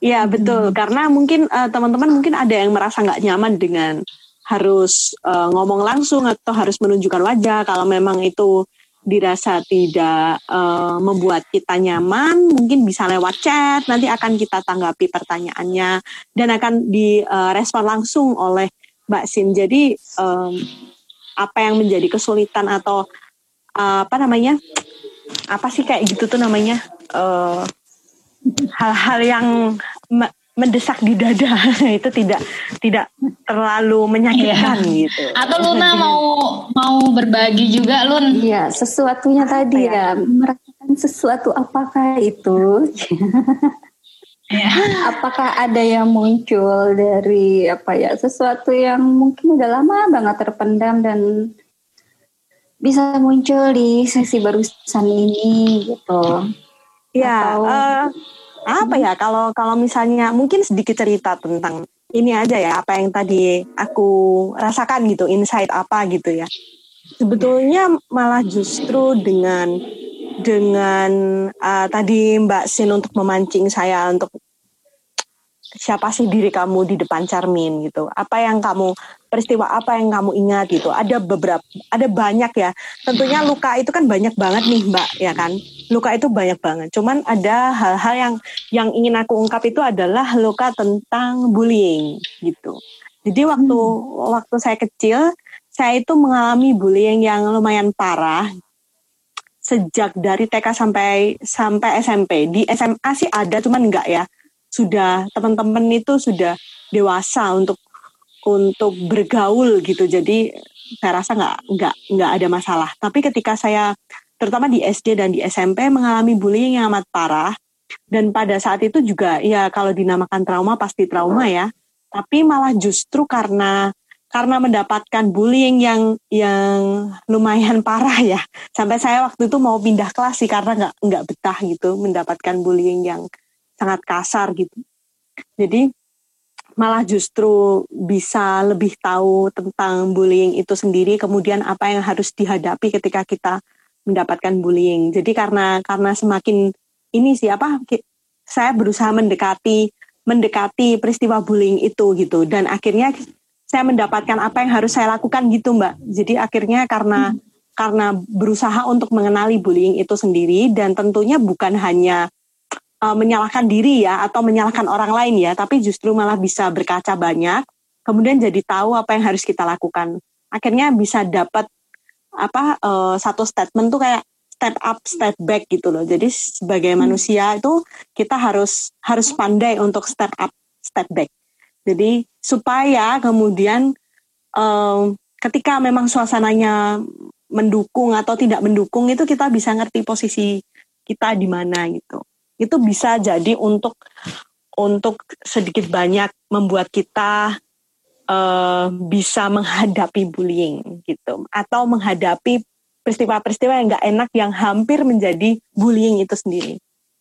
Iya betul hmm. karena mungkin uh, teman-teman mungkin ada yang merasa nggak nyaman dengan harus uh, ngomong langsung atau harus menunjukkan wajah kalau memang itu dirasa tidak uh, membuat kita nyaman mungkin bisa lewat chat nanti akan kita tanggapi pertanyaannya dan akan direspon langsung oleh Mbak Sin. Jadi um, apa yang menjadi kesulitan atau uh, apa namanya apa sih kayak gitu tuh namanya uh, hal-hal yang mendesak di dada itu tidak tidak terlalu menyakitkan iya. gitu. Atau Luna mau mau berbagi juga Lun? Iya, sesuatunya apa tadi ya? ya merasakan sesuatu apakah itu? ya. Apakah ada yang muncul dari apa ya sesuatu yang mungkin udah lama banget terpendam dan bisa muncul di sesi barusan ini gitu? Ya, Atau, uh, apa ya kalau kalau misalnya mungkin sedikit cerita tentang ini aja ya apa yang tadi aku rasakan gitu insight apa gitu ya. Sebetulnya malah justru dengan dengan uh, tadi Mbak Sin untuk memancing saya untuk siapa sih diri kamu di depan cermin gitu? Apa yang kamu peristiwa apa yang kamu ingat gitu? Ada beberapa ada banyak ya. Tentunya luka itu kan banyak banget nih mbak ya kan? Luka itu banyak banget. Cuman ada hal-hal yang yang ingin aku ungkap itu adalah luka tentang bullying gitu. Jadi waktu hmm. waktu saya kecil saya itu mengalami bullying yang lumayan parah. Sejak dari TK sampai sampai SMP di SMA sih ada cuman enggak ya sudah teman-teman itu sudah dewasa untuk untuk bergaul gitu. Jadi saya rasa nggak nggak nggak ada masalah. Tapi ketika saya terutama di SD dan di SMP mengalami bullying yang amat parah dan pada saat itu juga ya kalau dinamakan trauma pasti trauma ya. Tapi malah justru karena karena mendapatkan bullying yang yang lumayan parah ya. Sampai saya waktu itu mau pindah kelas sih karena nggak nggak betah gitu mendapatkan bullying yang sangat kasar gitu. Jadi malah justru bisa lebih tahu tentang bullying itu sendiri kemudian apa yang harus dihadapi ketika kita mendapatkan bullying. Jadi karena karena semakin ini sih apa saya berusaha mendekati mendekati peristiwa bullying itu gitu dan akhirnya saya mendapatkan apa yang harus saya lakukan gitu Mbak. Jadi akhirnya karena hmm. karena berusaha untuk mengenali bullying itu sendiri dan tentunya bukan hanya uh, menyalahkan diri ya atau menyalahkan orang lain ya, tapi justru malah bisa berkaca banyak, kemudian jadi tahu apa yang harus kita lakukan. Akhirnya bisa dapat apa uh, satu statement tuh kayak step up, step back gitu loh. Jadi sebagai hmm. manusia itu kita harus harus pandai untuk step up, step back. Jadi supaya kemudian um, ketika memang suasananya mendukung atau tidak mendukung itu kita bisa ngerti posisi kita di mana gitu itu bisa jadi untuk untuk sedikit banyak membuat kita uh, bisa menghadapi bullying gitu. Atau menghadapi peristiwa-peristiwa yang nggak enak yang hampir menjadi bullying itu sendiri.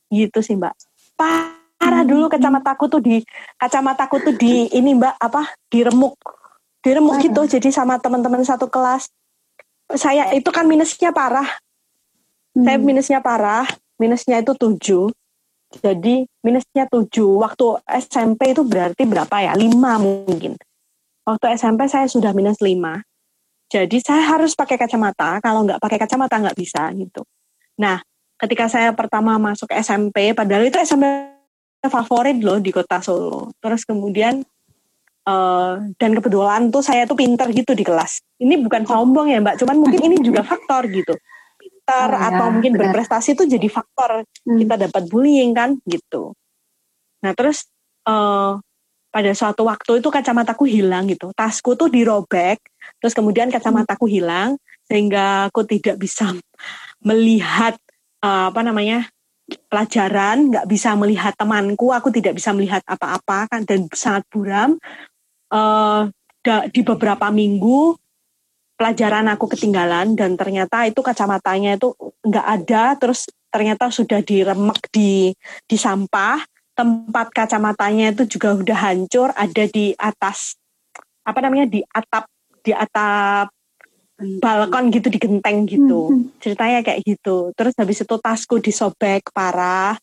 Gitu sih mbak. Parah dulu kacamataku tuh di kacamataku tuh di ini mbak apa diremuk. Diremuk gitu jadi sama teman-teman satu kelas. Saya itu kan minusnya parah. Saya hmm. minusnya parah. Minusnya itu tujuh jadi minusnya 7. Waktu SMP itu berarti berapa ya? 5 mungkin. Waktu SMP saya sudah minus 5. Jadi saya harus pakai kacamata. Kalau nggak pakai kacamata nggak bisa gitu. Nah, ketika saya pertama masuk SMP, padahal itu SMP favorit loh di kota Solo. Terus kemudian uh, dan kebetulan tuh saya tuh pinter gitu di kelas. Ini bukan sombong ya Mbak, cuman mungkin ini juga faktor gitu pintar oh, atau ya, mungkin benar. berprestasi itu jadi faktor hmm. kita dapat bullying kan gitu. Nah terus uh, pada suatu waktu itu kacamataku hilang gitu, tasku tuh dirobek, terus kemudian kacamataku hmm. hilang sehingga aku tidak bisa melihat uh, apa namanya pelajaran, nggak bisa melihat temanku, aku tidak bisa melihat apa-apa kan dan sangat buram. Uh, di beberapa minggu pelajaran aku ketinggalan dan ternyata itu kacamatanya itu nggak ada terus ternyata sudah diremek di di sampah tempat kacamatanya itu juga udah hancur ada di atas apa namanya di atap di atap balkon gitu di genteng gitu hmm. ceritanya kayak gitu terus habis itu tasku disobek parah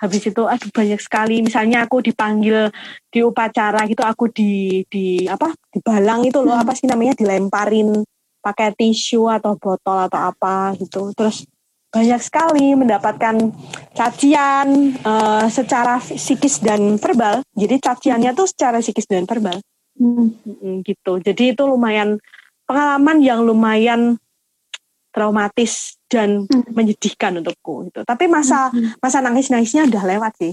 habis itu aduh banyak sekali. Misalnya aku dipanggil di upacara gitu aku di di apa di balang itu loh hmm. apa sih namanya dilemparin pakai tisu atau botol atau apa gitu. Terus banyak sekali mendapatkan cacian uh, secara psikis dan verbal. Jadi caciannya tuh secara psikis dan verbal. Hmm. gitu. Jadi itu lumayan pengalaman yang lumayan traumatis dan hmm. menyedihkan untukku itu tapi masa hmm. masa nangis nangisnya udah lewat sih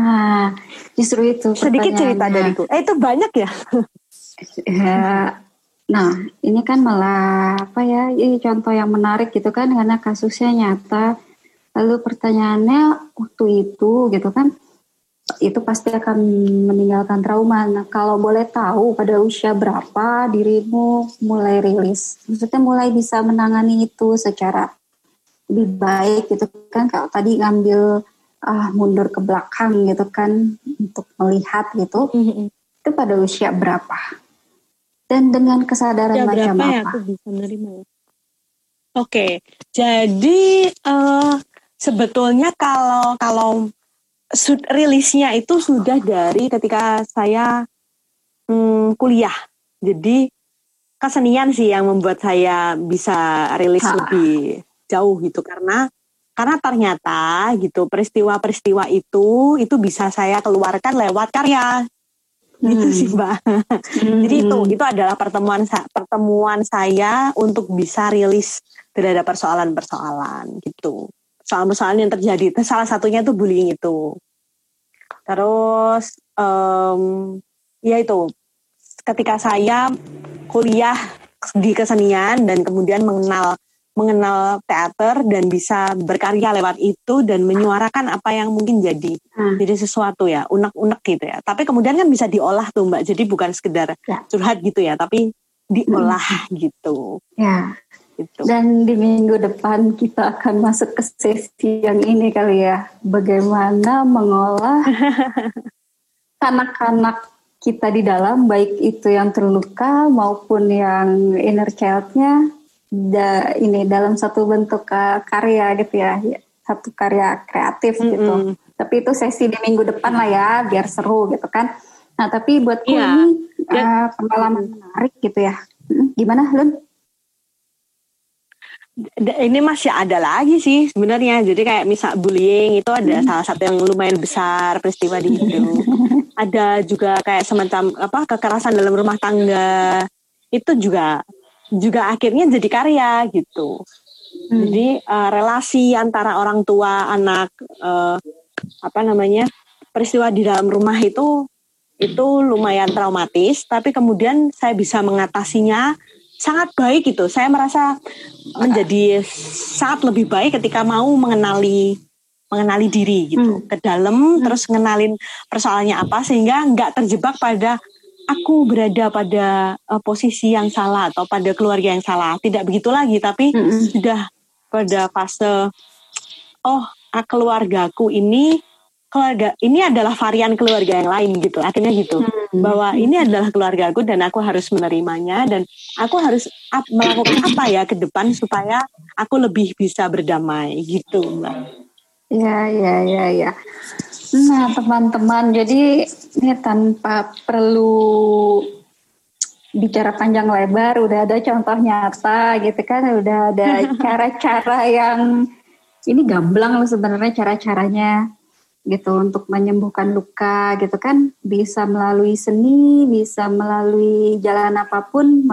nah justru itu sedikit cerita dariku eh itu banyak ya ya Nah, ini kan malah apa ya? Ini contoh yang menarik gitu kan karena kasusnya nyata. Lalu pertanyaannya waktu itu gitu kan itu pasti akan meninggalkan trauma. Nah, kalau boleh tahu pada usia berapa dirimu mulai rilis? Maksudnya mulai bisa menangani itu secara lebih baik gitu kan kalau tadi ngambil ah mundur ke belakang gitu kan untuk melihat gitu. Mm -hmm. Itu pada usia berapa? dan dengan kesadaran ya, macam apa? Ya aku bisa menerima ya? Oke, jadi uh, sebetulnya kalau kalau rilisnya itu sudah dari ketika saya um, kuliah. Jadi kesenian sih yang membuat saya bisa rilis ha. lebih jauh gitu. Karena karena ternyata gitu peristiwa-peristiwa itu itu bisa saya keluarkan lewat karya. Gitu hmm. sih mbak. Hmm. jadi itu itu adalah pertemuan pertemuan saya untuk bisa rilis terhadap persoalan-persoalan gitu. Soal-soal yang terjadi salah satunya itu bullying itu. Terus um, ya itu ketika saya kuliah di kesenian dan kemudian mengenal mengenal teater dan bisa berkarya lewat itu dan menyuarakan apa yang mungkin jadi hmm. jadi sesuatu ya unek-unek gitu ya tapi kemudian kan bisa diolah tuh mbak jadi bukan sekedar ya. curhat gitu ya tapi diolah hmm. gitu ya gitu. dan di minggu depan kita akan masuk ke sesi yang ini kali ya bagaimana mengolah anak-anak kita di dalam baik itu yang terluka maupun yang inner childnya da, ini dalam satu bentuk uh, karya gitu ya, satu karya kreatif mm -hmm. gitu. Tapi itu sesi di minggu depan lah ya, biar seru gitu kan. Nah tapi buatku yeah. ini uh, pengalaman menarik gitu ya. Gimana Lun? Ini masih ada lagi sih sebenarnya. Jadi kayak misal bullying itu ada hmm. salah satu yang lumayan besar peristiwa di itu. ada juga kayak semacam apa kekerasan dalam rumah tangga itu juga juga akhirnya jadi karya gitu. Hmm. Jadi uh, relasi antara orang tua anak uh, apa namanya peristiwa di dalam rumah itu itu lumayan traumatis, tapi kemudian saya bisa mengatasinya sangat baik gitu. Saya merasa menjadi sangat lebih baik ketika mau mengenali mengenali diri gitu hmm. ke dalam hmm. terus ngenalin persoalannya apa sehingga nggak terjebak pada aku berada pada uh, posisi yang salah atau pada keluarga yang salah. Tidak begitu lagi, tapi mm-hmm. sudah pada fase oh keluargaku ini keluarga ini adalah varian keluarga yang lain gitu. Akhirnya gitu. Mm-hmm. Bahwa ini adalah keluargaku dan aku harus menerimanya dan aku harus ap, melakukan apa ya ke depan supaya aku lebih bisa berdamai gitu, Mbak. Ya, ya, ya, ya. Nah, teman-teman, jadi ini tanpa perlu bicara panjang lebar, udah ada contoh nyata gitu kan, udah ada cara-cara yang ini gamblang loh sebenarnya cara-caranya gitu untuk menyembuhkan luka gitu kan. Bisa melalui seni bisa melalui jalan apa pun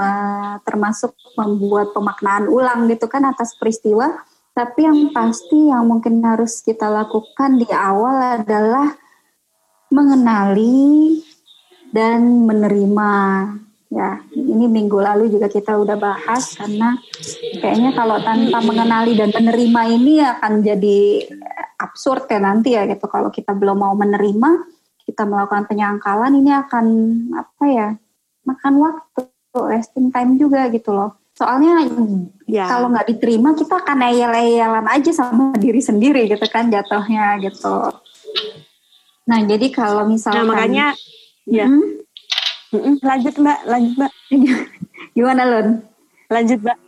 termasuk membuat pemaknaan ulang gitu kan atas peristiwa tapi yang pasti yang mungkin harus kita lakukan di awal adalah mengenali dan menerima. Ya, ini minggu lalu juga kita udah bahas karena kayaknya kalau tanpa mengenali dan menerima ini akan jadi absurd ya nanti ya gitu. Kalau kita belum mau menerima, kita melakukan penyangkalan ini akan apa ya? Makan waktu, wasting time juga gitu loh. Soalnya ya. kalau nggak diterima kita akan eyel-eyelan aja sama diri sendiri gitu kan jatuhnya gitu. Nah jadi kalau misalnya nah, makanya ya hmm? lanjut mbak, lanjut mbak. Gimana Lun? Lanjut mbak.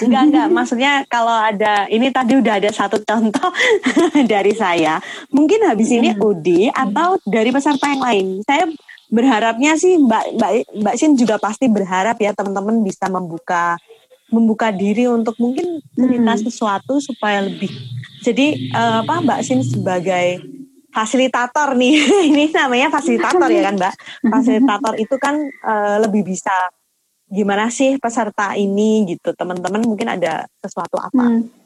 Enggak, enggak. Maksudnya kalau ada, ini tadi udah ada satu contoh dari saya. Mungkin habis ini Udi atau dari peserta yang lain. Saya berharapnya sih Mbak Mbak Mbak Sin juga pasti berharap ya teman-teman bisa membuka membuka diri untuk mungkin cerita hmm. sesuatu supaya lebih jadi uh, apa Mbak Sin sebagai fasilitator nih. Ini namanya fasilitator ya kan Mbak? Fasilitator itu kan uh, lebih bisa gimana sih peserta ini gitu. Teman-teman mungkin ada sesuatu apa? Hmm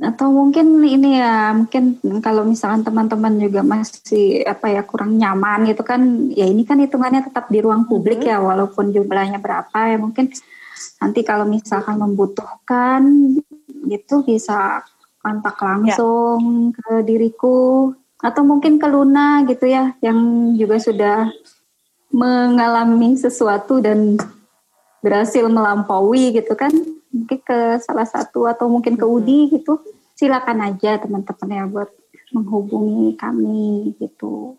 atau mungkin ini ya mungkin kalau misalkan teman-teman juga masih apa ya kurang nyaman gitu kan ya ini kan hitungannya tetap di ruang publik mm-hmm. ya walaupun jumlahnya berapa ya mungkin nanti kalau misalkan membutuhkan gitu bisa kontak langsung ya. ke diriku atau mungkin ke Luna gitu ya yang juga sudah mengalami sesuatu dan berhasil melampaui gitu kan mungkin ke salah satu atau mungkin ke Udi gitu. Silakan aja teman-teman ya buat menghubungi kami gitu.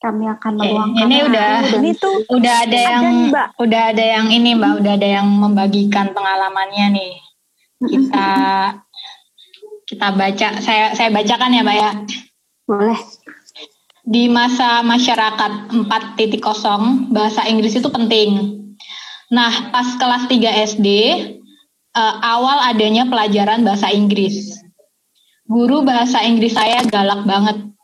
Kami akan meluangkan ini udah ini tuh udah ada yang mbak. udah ada yang ini mbak. Udah ada yang membagikan pengalamannya nih. Kita kita baca. Saya saya bacakan ya mbak ya. Boleh. Di masa masyarakat 4.0 bahasa Inggris itu penting. Nah pas kelas 3 SD uh, awal adanya pelajaran bahasa Inggris. Guru bahasa Inggris saya galak banget.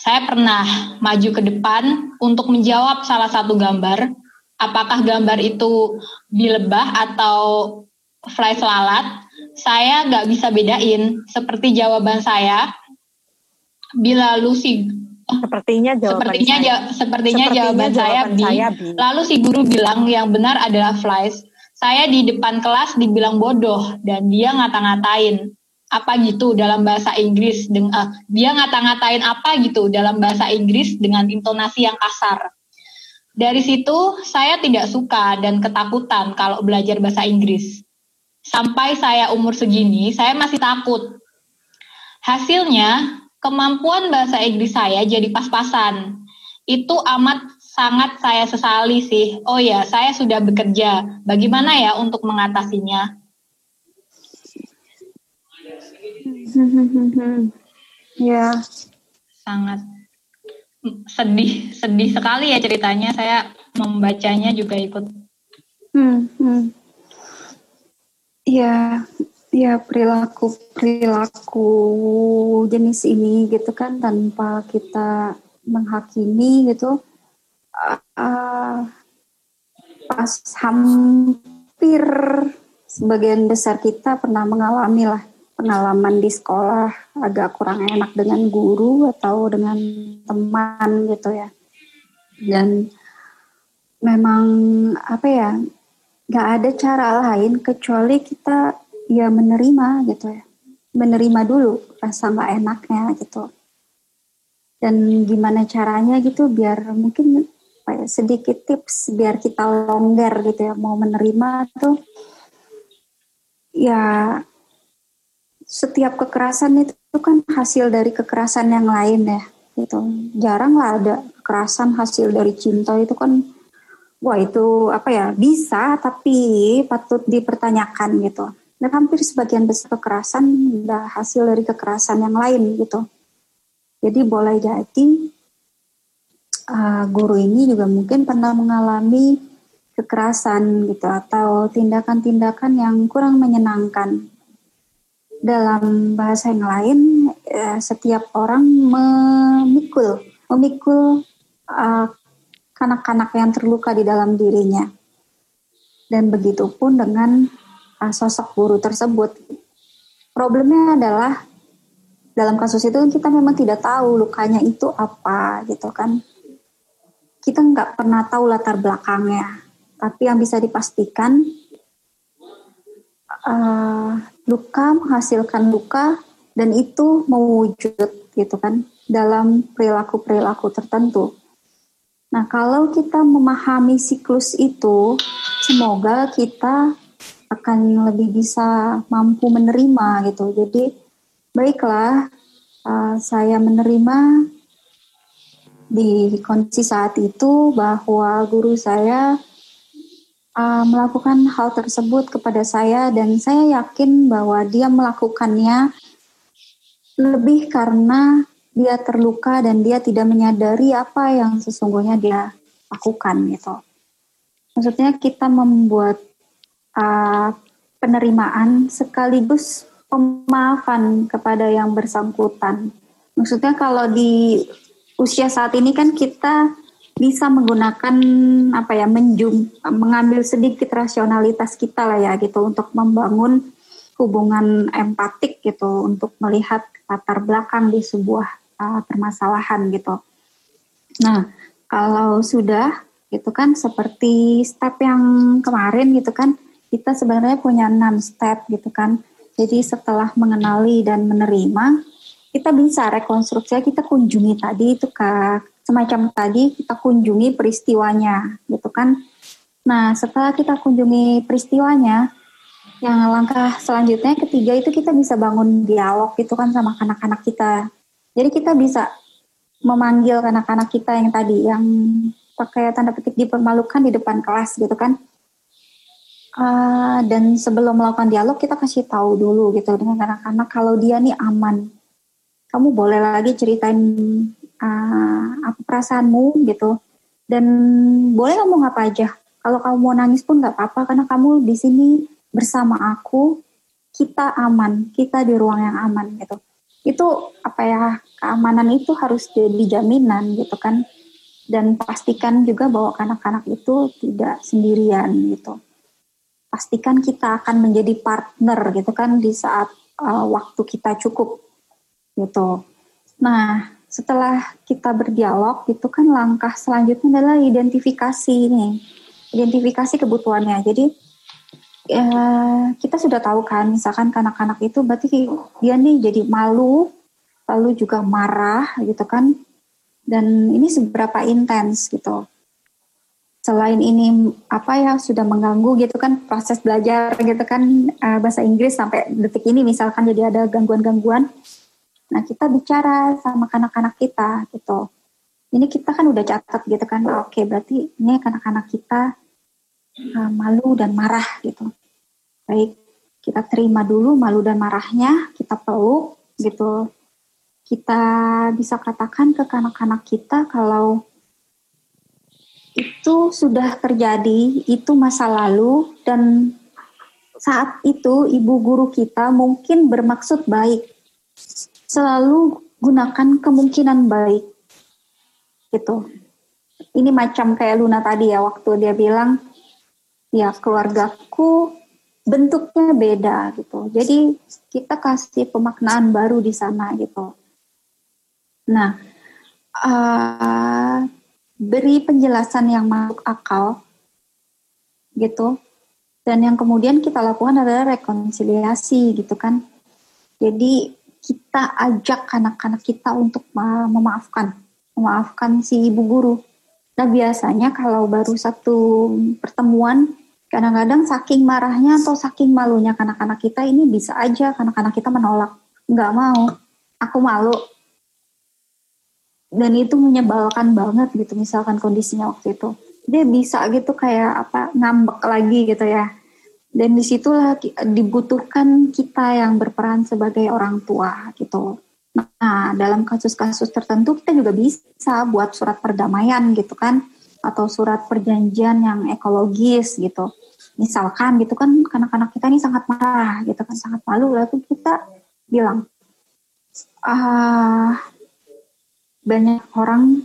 Saya pernah maju ke depan untuk menjawab salah satu gambar. Apakah gambar itu dilebah atau fly selalat? Saya nggak bisa bedain. Seperti jawaban saya, bila Lucy Sepertinya jawaban sepertinya saya. Ja, sepertinya, sepertinya jawaban, jawaban saya Lalu si guru bilang yang benar adalah flies. Saya di depan kelas dibilang bodoh dan dia ngata-ngatain apa gitu dalam bahasa Inggris dengan uh, dia ngata-ngatain apa gitu dalam bahasa Inggris dengan intonasi yang kasar. Dari situ saya tidak suka dan ketakutan kalau belajar bahasa Inggris. Sampai saya umur segini, saya masih takut. Hasilnya, kemampuan bahasa Inggris saya jadi pas-pasan. Itu amat sangat saya sesali sih. Oh ya, saya sudah bekerja. Bagaimana ya untuk mengatasinya? ya, sangat sedih, sedih sekali ya ceritanya. Saya membacanya juga ikut. Hmm, hmm. Ya, ya perilaku perilaku jenis ini gitu kan tanpa kita menghakimi gitu uh, pas hampir sebagian besar kita pernah mengalami lah pengalaman di sekolah agak kurang enak dengan guru atau dengan teman gitu ya. Dan memang apa ya nggak ada cara lain kecuali kita ya menerima gitu ya. Menerima dulu rasa nggak enaknya gitu. Dan gimana caranya gitu biar mungkin ya, sedikit tips biar kita longgar gitu ya mau menerima tuh ya setiap kekerasan itu kan hasil dari kekerasan yang lain ya gitu jarang lah ada kekerasan hasil dari cinta itu kan wah itu apa ya bisa tapi patut dipertanyakan gitu dan hampir sebagian besar kekerasan adalah hasil dari kekerasan yang lain gitu. Jadi boleh jadi uh, guru ini juga mungkin pernah mengalami kekerasan gitu atau tindakan-tindakan yang kurang menyenangkan. Dalam bahasa yang lain, uh, setiap orang memikul, memikul uh, kanak-kanak yang terluka di dalam dirinya. Dan begitu pun dengan uh, sosok guru tersebut. Problemnya adalah dalam kasus itu kita memang tidak tahu lukanya itu apa gitu kan. Kita nggak pernah tahu latar belakangnya. Tapi yang bisa dipastikan uh, luka menghasilkan luka dan itu mewujud gitu kan dalam perilaku-perilaku tertentu. Nah, kalau kita memahami siklus itu, semoga kita akan lebih bisa mampu menerima gitu. Jadi baiklah uh, saya menerima di kondisi saat itu bahwa guru saya uh, melakukan hal tersebut kepada saya dan saya yakin bahwa dia melakukannya lebih karena dia terluka dan dia tidak menyadari apa yang sesungguhnya dia lakukan gitu. Maksudnya kita membuat uh, penerimaan sekaligus pemaafan kepada yang bersangkutan. Maksudnya kalau di usia saat ini kan kita bisa menggunakan apa ya menjum mengambil sedikit rasionalitas kita lah ya gitu untuk membangun hubungan empatik gitu untuk melihat latar belakang di sebuah uh, permasalahan gitu. Nah, kalau sudah gitu kan seperti step yang kemarin gitu kan kita sebenarnya punya enam step gitu kan. Jadi setelah mengenali dan menerima, kita bisa rekonstruksi, kita kunjungi tadi itu ke semacam tadi kita kunjungi peristiwanya gitu kan. Nah setelah kita kunjungi peristiwanya, yang langkah selanjutnya ketiga itu kita bisa bangun dialog gitu kan sama anak-anak kita. Jadi kita bisa memanggil anak-anak kita yang tadi yang pakai tanda petik dipermalukan di depan kelas gitu kan Uh, dan sebelum melakukan dialog kita kasih tahu dulu gitu dengan anak-anak kalau dia nih aman. Kamu boleh lagi ceritain uh, apa perasaanmu gitu. Dan boleh ngomong apa aja. Kalau kamu mau nangis pun nggak apa-apa karena kamu di sini bersama aku. Kita aman, kita di ruang yang aman gitu. Itu apa ya keamanan itu harus jadi jaminan gitu kan. Dan pastikan juga bahwa anak-anak itu tidak sendirian gitu pastikan kita akan menjadi partner gitu kan di saat uh, waktu kita cukup gitu. Nah, setelah kita berdialog itu kan langkah selanjutnya adalah identifikasi nih. Identifikasi kebutuhannya. Jadi ya, kita sudah tahu kan misalkan anak-anak itu berarti dia nih jadi malu lalu juga marah gitu kan. Dan ini seberapa intens gitu. Selain ini apa ya sudah mengganggu gitu kan proses belajar gitu kan uh, bahasa Inggris sampai detik ini misalkan jadi ada gangguan-gangguan Nah kita bicara sama anak-anak kita gitu. Ini kita kan udah catat gitu kan, oke berarti ini anak-anak kita uh, malu dan marah gitu. Baik, kita terima dulu malu dan marahnya, kita peluk gitu. Kita bisa katakan ke anak-anak kita kalau itu sudah terjadi, itu masa lalu dan saat itu ibu guru kita mungkin bermaksud baik selalu gunakan kemungkinan baik. Gitu. Ini macam kayak Luna tadi ya waktu dia bilang ya keluargaku bentuknya beda gitu. Jadi kita kasih pemaknaan baru di sana gitu. Nah uh, beri penjelasan yang masuk akal gitu. Dan yang kemudian kita lakukan adalah rekonsiliasi gitu kan. Jadi kita ajak anak-anak kita untuk memaafkan, memaafkan si ibu guru. Nah biasanya kalau baru satu pertemuan, kadang-kadang saking marahnya atau saking malunya anak-anak kita ini bisa aja anak-anak kita menolak, nggak mau, aku malu. Dan itu menyebalkan banget gitu misalkan kondisinya waktu itu. Dia bisa gitu kayak apa ngambek lagi gitu ya dan di situlah dibutuhkan kita yang berperan sebagai orang tua gitu. Nah, dalam kasus-kasus tertentu kita juga bisa buat surat perdamaian gitu kan, atau surat perjanjian yang ekologis gitu. Misalkan gitu kan, anak-anak kita ini sangat marah gitu kan, sangat malu, lalu kita bilang, ah, banyak orang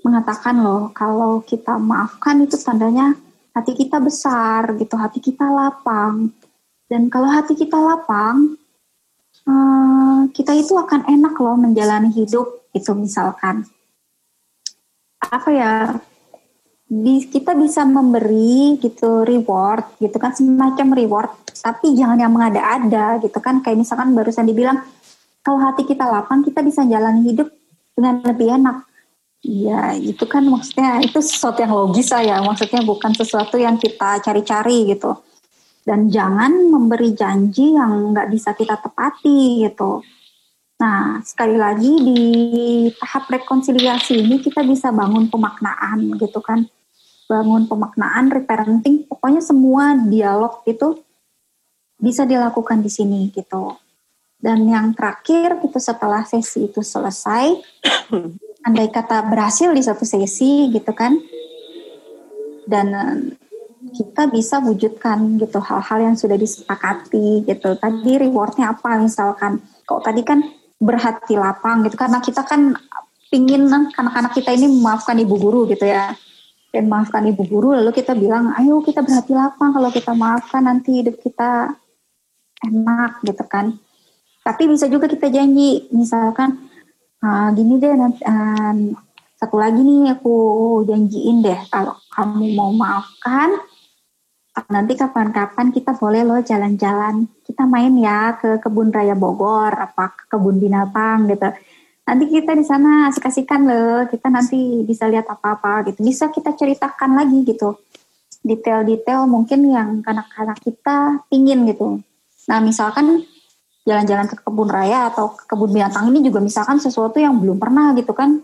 mengatakan loh, kalau kita maafkan itu tandanya hati kita besar gitu, hati kita lapang. Dan kalau hati kita lapang, uh, kita itu akan enak loh menjalani hidup itu misalkan. Apa ya? kita bisa memberi gitu reward gitu kan semacam reward tapi jangan yang mengada-ada gitu kan kayak misalkan barusan dibilang kalau hati kita lapang kita bisa jalani hidup dengan lebih enak Iya, itu kan maksudnya itu sesuatu yang logis ya, maksudnya bukan sesuatu yang kita cari-cari gitu. Dan jangan memberi janji yang nggak bisa kita tepati gitu. Nah, sekali lagi di tahap rekonsiliasi ini kita bisa bangun pemaknaan gitu kan. Bangun pemaknaan, reparenting, pokoknya semua dialog itu bisa dilakukan di sini gitu. Dan yang terakhir itu setelah sesi itu selesai, andai kata berhasil di satu sesi gitu kan. Dan eh, kita bisa wujudkan gitu hal-hal yang sudah disepakati gitu. Tadi rewardnya apa misalkan? Kok tadi kan berhati lapang gitu. Karena kita kan pingin anak-anak kita ini memaafkan ibu guru gitu ya. Dan maafkan ibu guru lalu kita bilang ayo kita berhati lapang kalau kita maafkan nanti hidup kita enak gitu kan. Tapi bisa juga kita janji misalkan uh, gini deh nanti, uh, satu lagi nih aku janjiin deh kalau kamu mau maafkan nanti kapan-kapan kita boleh loh jalan-jalan. Kita main ya ke kebun raya Bogor apa ke kebun binatang gitu. Nanti kita di sana asik-asikan loh. Kita nanti bisa lihat apa-apa gitu. Bisa kita ceritakan lagi gitu. Detail-detail mungkin yang anak-anak kita pingin gitu. Nah misalkan jalan-jalan ke kebun raya atau ke kebun binatang ini juga misalkan sesuatu yang belum pernah gitu kan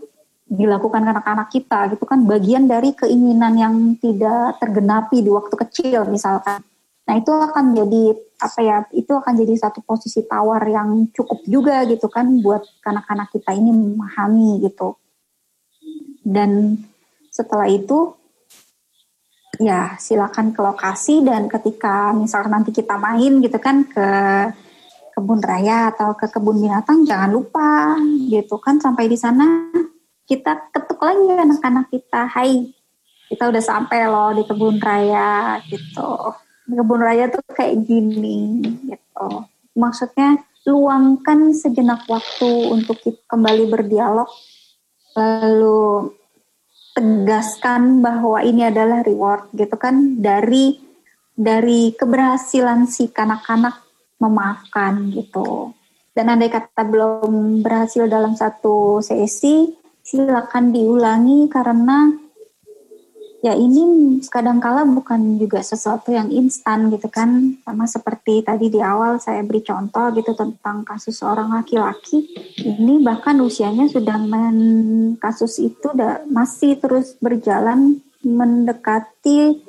dilakukan anak-anak kita gitu kan bagian dari keinginan yang tidak tergenapi di waktu kecil misalkan. Nah itu akan jadi apa ya itu akan jadi satu posisi tawar yang cukup juga gitu kan buat anak-anak kita ini memahami gitu. Dan setelah itu ya silakan ke lokasi dan ketika misalkan nanti kita main gitu kan ke kebun raya atau ke kebun binatang jangan lupa gitu kan. Sampai di sana kita ketuk lagi anak-anak kita. Hai kita udah sampai loh di kebun raya gitu. Di kebun raya tuh kayak gini gitu. Maksudnya luangkan sejenak waktu untuk kita kembali berdialog lalu tegaskan bahwa ini adalah reward gitu kan. Dari dari keberhasilan si kanak-kanak memaafkan gitu. Dan andai kata belum berhasil dalam satu sesi, silakan diulangi karena ya ini kadangkala bukan juga sesuatu yang instan gitu kan sama seperti tadi di awal saya beri contoh gitu tentang kasus seorang laki-laki ini bahkan usianya sudah men kasus itu masih terus berjalan mendekati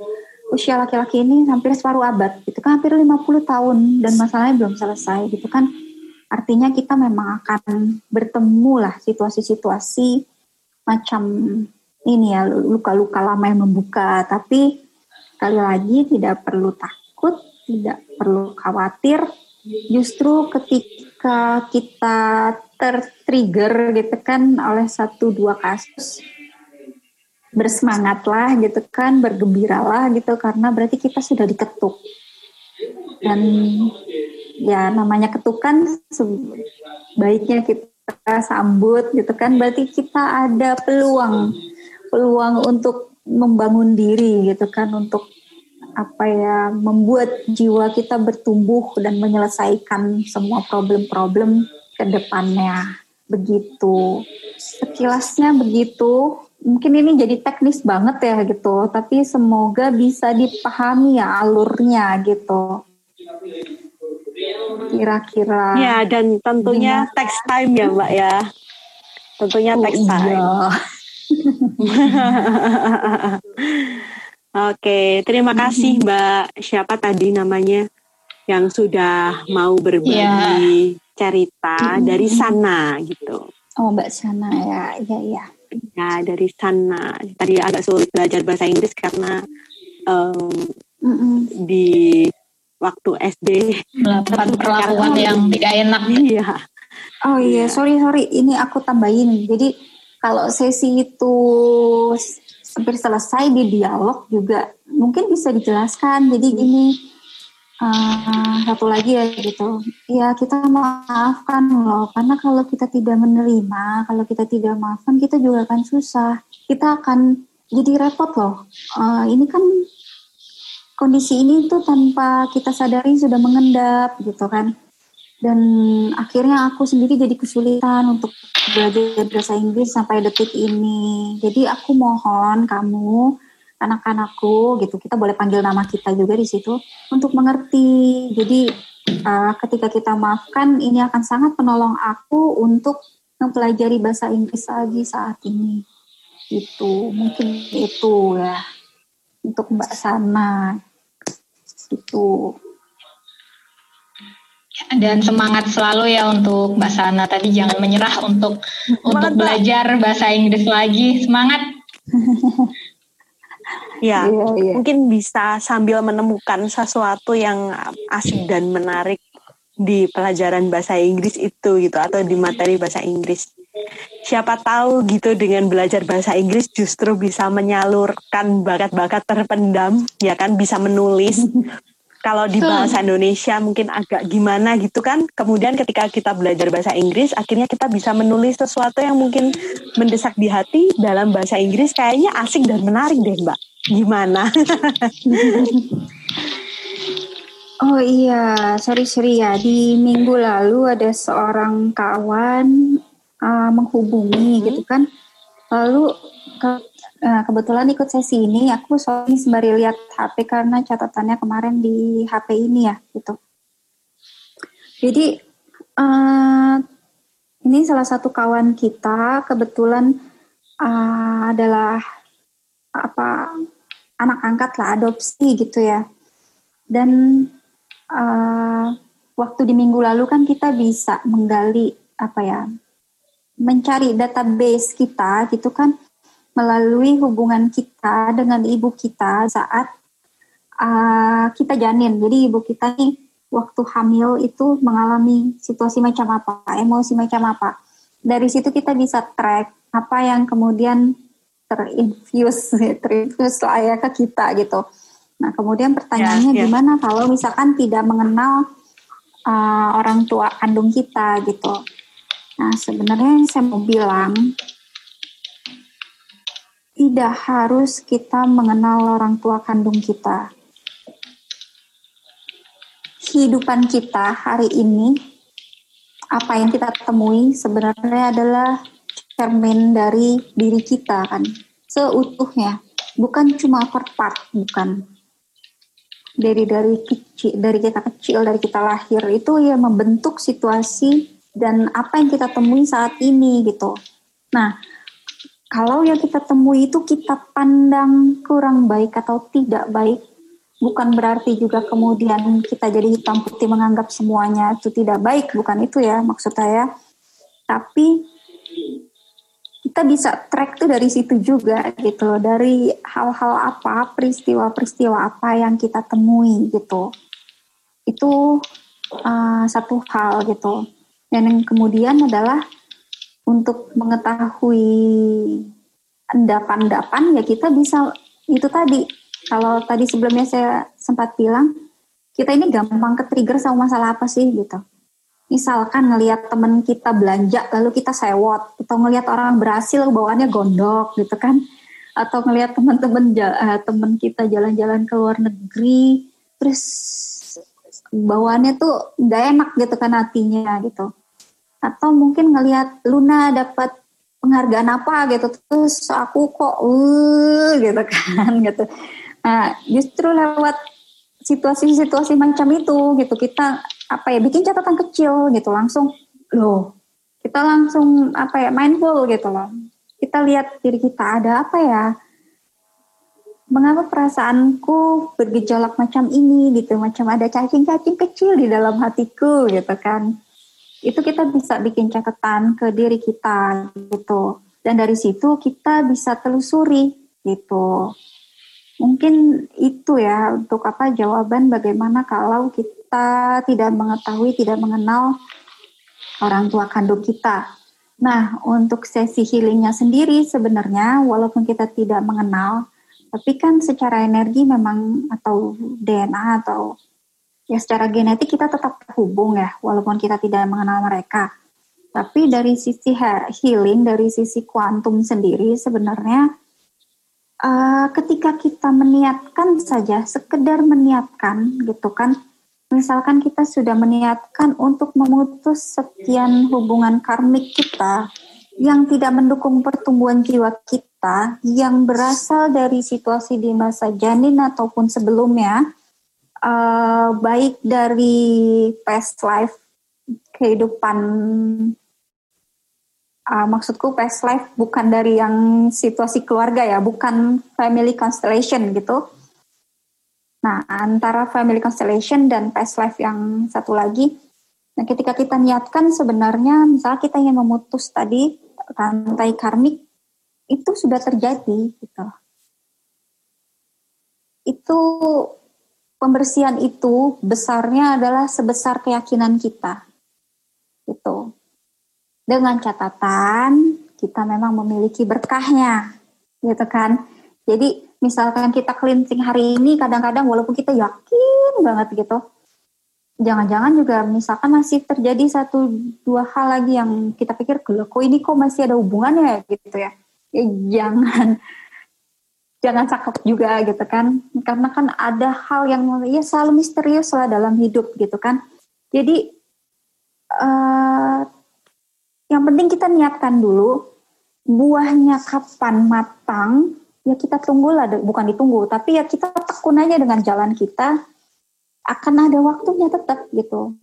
usia laki-laki ini hampir separuh abad. Gitu kan hampir 50 tahun dan masalahnya belum selesai gitu kan. Artinya kita memang akan bertemu lah situasi-situasi macam ini ya luka-luka lama yang membuka. Tapi sekali lagi tidak perlu takut tidak perlu khawatir. Justru ketika kita tertrigger gitu kan oleh satu dua kasus bersemangatlah gitu kan, bergembiralah gitu karena berarti kita sudah diketuk. Dan ya namanya ketukan sebaiknya kita sambut gitu kan, berarti kita ada peluang peluang untuk membangun diri gitu kan untuk apa ya membuat jiwa kita bertumbuh dan menyelesaikan semua problem-problem ke depannya. Begitu. Sekilasnya begitu mungkin ini jadi teknis banget ya gitu, tapi semoga bisa dipahami ya alurnya gitu. Kira-kira. Ya, dan tentunya ya. text time ya Mbak ya. Tentunya oh, text time. Iya. Oke, terima kasih Mbak. Siapa tadi namanya yang sudah mau berbagi ya. cerita dari sana gitu. Oh, Mbak Sana ya, ya, ya ya dari sana. Tadi agak sulit belajar bahasa Inggris karena um, mm -mm. di waktu SD melakukan perlakuan yang tidak enak. Iya. Oh iya sorry sorry. Ini aku tambahin. Jadi kalau sesi itu hampir selesai di dialog juga mungkin bisa dijelaskan. Jadi gini uh, satu lagi ya gitu. Ya kita maafkan loh karena kalau kita tidak menerima kalau kita tidak maafkan kita juga akan susah. Kita akan jadi repot loh. Uh, ini kan kondisi ini tuh tanpa kita sadari sudah mengendap gitu kan. Dan akhirnya aku sendiri jadi kesulitan untuk belajar bahasa Inggris sampai detik ini. Jadi aku mohon kamu anak-anakku gitu. Kita boleh panggil nama kita juga di situ untuk mengerti. Jadi uh, ketika kita maafkan ini akan sangat menolong aku untuk mempelajari bahasa Inggris lagi saat ini. Itu mungkin itu ya untuk Mbak Sana. Itu dan semangat selalu ya untuk Mbak Sana. Tadi jangan menyerah untuk untuk belajar bahasa Inggris lagi. Semangat Ya, yeah, yeah. mungkin bisa sambil menemukan sesuatu yang asik dan menarik di pelajaran bahasa Inggris itu gitu atau di materi bahasa Inggris. Siapa tahu gitu dengan belajar bahasa Inggris justru bisa menyalurkan bakat-bakat terpendam, ya kan bisa menulis, kalau di bahasa Indonesia mungkin agak gimana gitu kan. Kemudian ketika kita belajar bahasa Inggris, akhirnya kita bisa menulis sesuatu yang mungkin mendesak di hati dalam bahasa Inggris kayaknya asik dan menarik deh Mbak. Gimana? oh iya, sorry-sorry ya. Di minggu lalu ada seorang kawan uh, menghubungi hmm. gitu kan. Lalu Nah, kebetulan ikut sesi ini aku soalnya sembari lihat HP karena catatannya kemarin di HP ini ya gitu. Jadi uh, ini salah satu kawan kita kebetulan uh, adalah apa anak angkat lah adopsi gitu ya. Dan uh, waktu di minggu lalu kan kita bisa menggali apa ya mencari database kita gitu kan melalui hubungan kita dengan ibu kita saat uh, kita janin. Jadi ibu kita nih waktu hamil itu mengalami situasi macam apa, emosi macam apa. Dari situ kita bisa track apa yang kemudian terinfuse, terinfuse lah ya ke kita gitu. Nah kemudian pertanyaannya yeah, yeah. gimana kalau misalkan tidak mengenal uh, orang tua kandung kita gitu. Nah sebenarnya saya mau bilang tidak harus kita mengenal orang tua kandung kita. Kehidupan kita hari ini, apa yang kita temui sebenarnya adalah cermin dari diri kita kan, seutuhnya, bukan cuma per part, bukan dari dari kecil, dari kita kecil, dari kita lahir itu ya membentuk situasi dan apa yang kita temui saat ini gitu. Nah, kalau yang kita temui itu kita pandang kurang baik atau tidak baik, bukan berarti juga kemudian kita jadi hitam putih menganggap semuanya itu tidak baik, bukan itu ya maksud saya. Tapi kita bisa track tuh dari situ juga gitu, dari hal-hal apa, peristiwa-peristiwa apa yang kita temui gitu. Itu uh, satu hal gitu. Dan yang kemudian adalah untuk mengetahui endapan-endapan ya kita bisa itu tadi. Kalau tadi sebelumnya saya sempat bilang kita ini gampang ke trigger sama masalah apa sih gitu. Misalkan ngelihat temen kita belanja lalu kita sewot atau ngelihat orang berhasil bawaannya gondok gitu kan atau ngelihat teman-teman uh, teman kita jalan-jalan ke luar negeri terus bawaannya tuh gak enak gitu kan hatinya gitu atau mungkin ngelihat Luna dapat penghargaan apa gitu terus aku kok uh gitu kan gitu. Nah justru lewat situasi-situasi macam itu gitu kita apa ya bikin catatan kecil gitu langsung loh kita langsung apa ya mindful gitu loh. Kita lihat diri kita ada apa ya? Mengapa perasaanku bergejolak macam ini gitu macam ada cacing-cacing kecil di dalam hatiku gitu kan itu kita bisa bikin catatan ke diri kita gitu. Dan dari situ kita bisa telusuri gitu. Mungkin itu ya untuk apa jawaban bagaimana kalau kita tidak mengetahui tidak mengenal orang tua kandung kita. Nah untuk sesi healingnya sendiri sebenarnya walaupun kita tidak mengenal tapi kan secara energi memang atau DNA atau ya secara genetik kita tetap terhubung ya, walaupun kita tidak mengenal mereka. Tapi dari sisi healing, dari sisi kuantum sendiri sebenarnya uh, ketika kita meniatkan saja, sekedar meniatkan gitu kan, misalkan kita sudah meniatkan untuk memutus sekian hubungan karmik kita yang tidak mendukung pertumbuhan jiwa kita, yang berasal dari situasi di masa janin ataupun sebelumnya, uh, baik dari past life kehidupan uh, maksudku past life bukan dari yang situasi keluarga ya, bukan family constellation gitu. Nah, antara family constellation dan past life yang satu lagi, nah ketika kita niatkan sebenarnya misalnya kita ingin memutus tadi rantai karmik itu sudah terjadi gitu. Itu pembersihan itu besarnya adalah sebesar keyakinan kita. Itu. Dengan catatan kita memang memiliki berkahnya. Gitu kan. Jadi misalkan kita cleansing hari ini kadang-kadang walaupun kita yakin banget gitu. Jangan-jangan juga misalkan masih terjadi satu dua hal lagi yang kita pikir kok ini kok masih ada hubungannya gitu ya. Ya jangan jangan cakep juga gitu kan. Karena kan ada hal yang ya selalu misterius lah dalam hidup gitu kan. Jadi uh, yang penting kita niatkan dulu buahnya kapan matang ya kita tunggulah bukan ditunggu tapi ya kita tekun aja dengan jalan kita akan ada waktunya tetap gitu.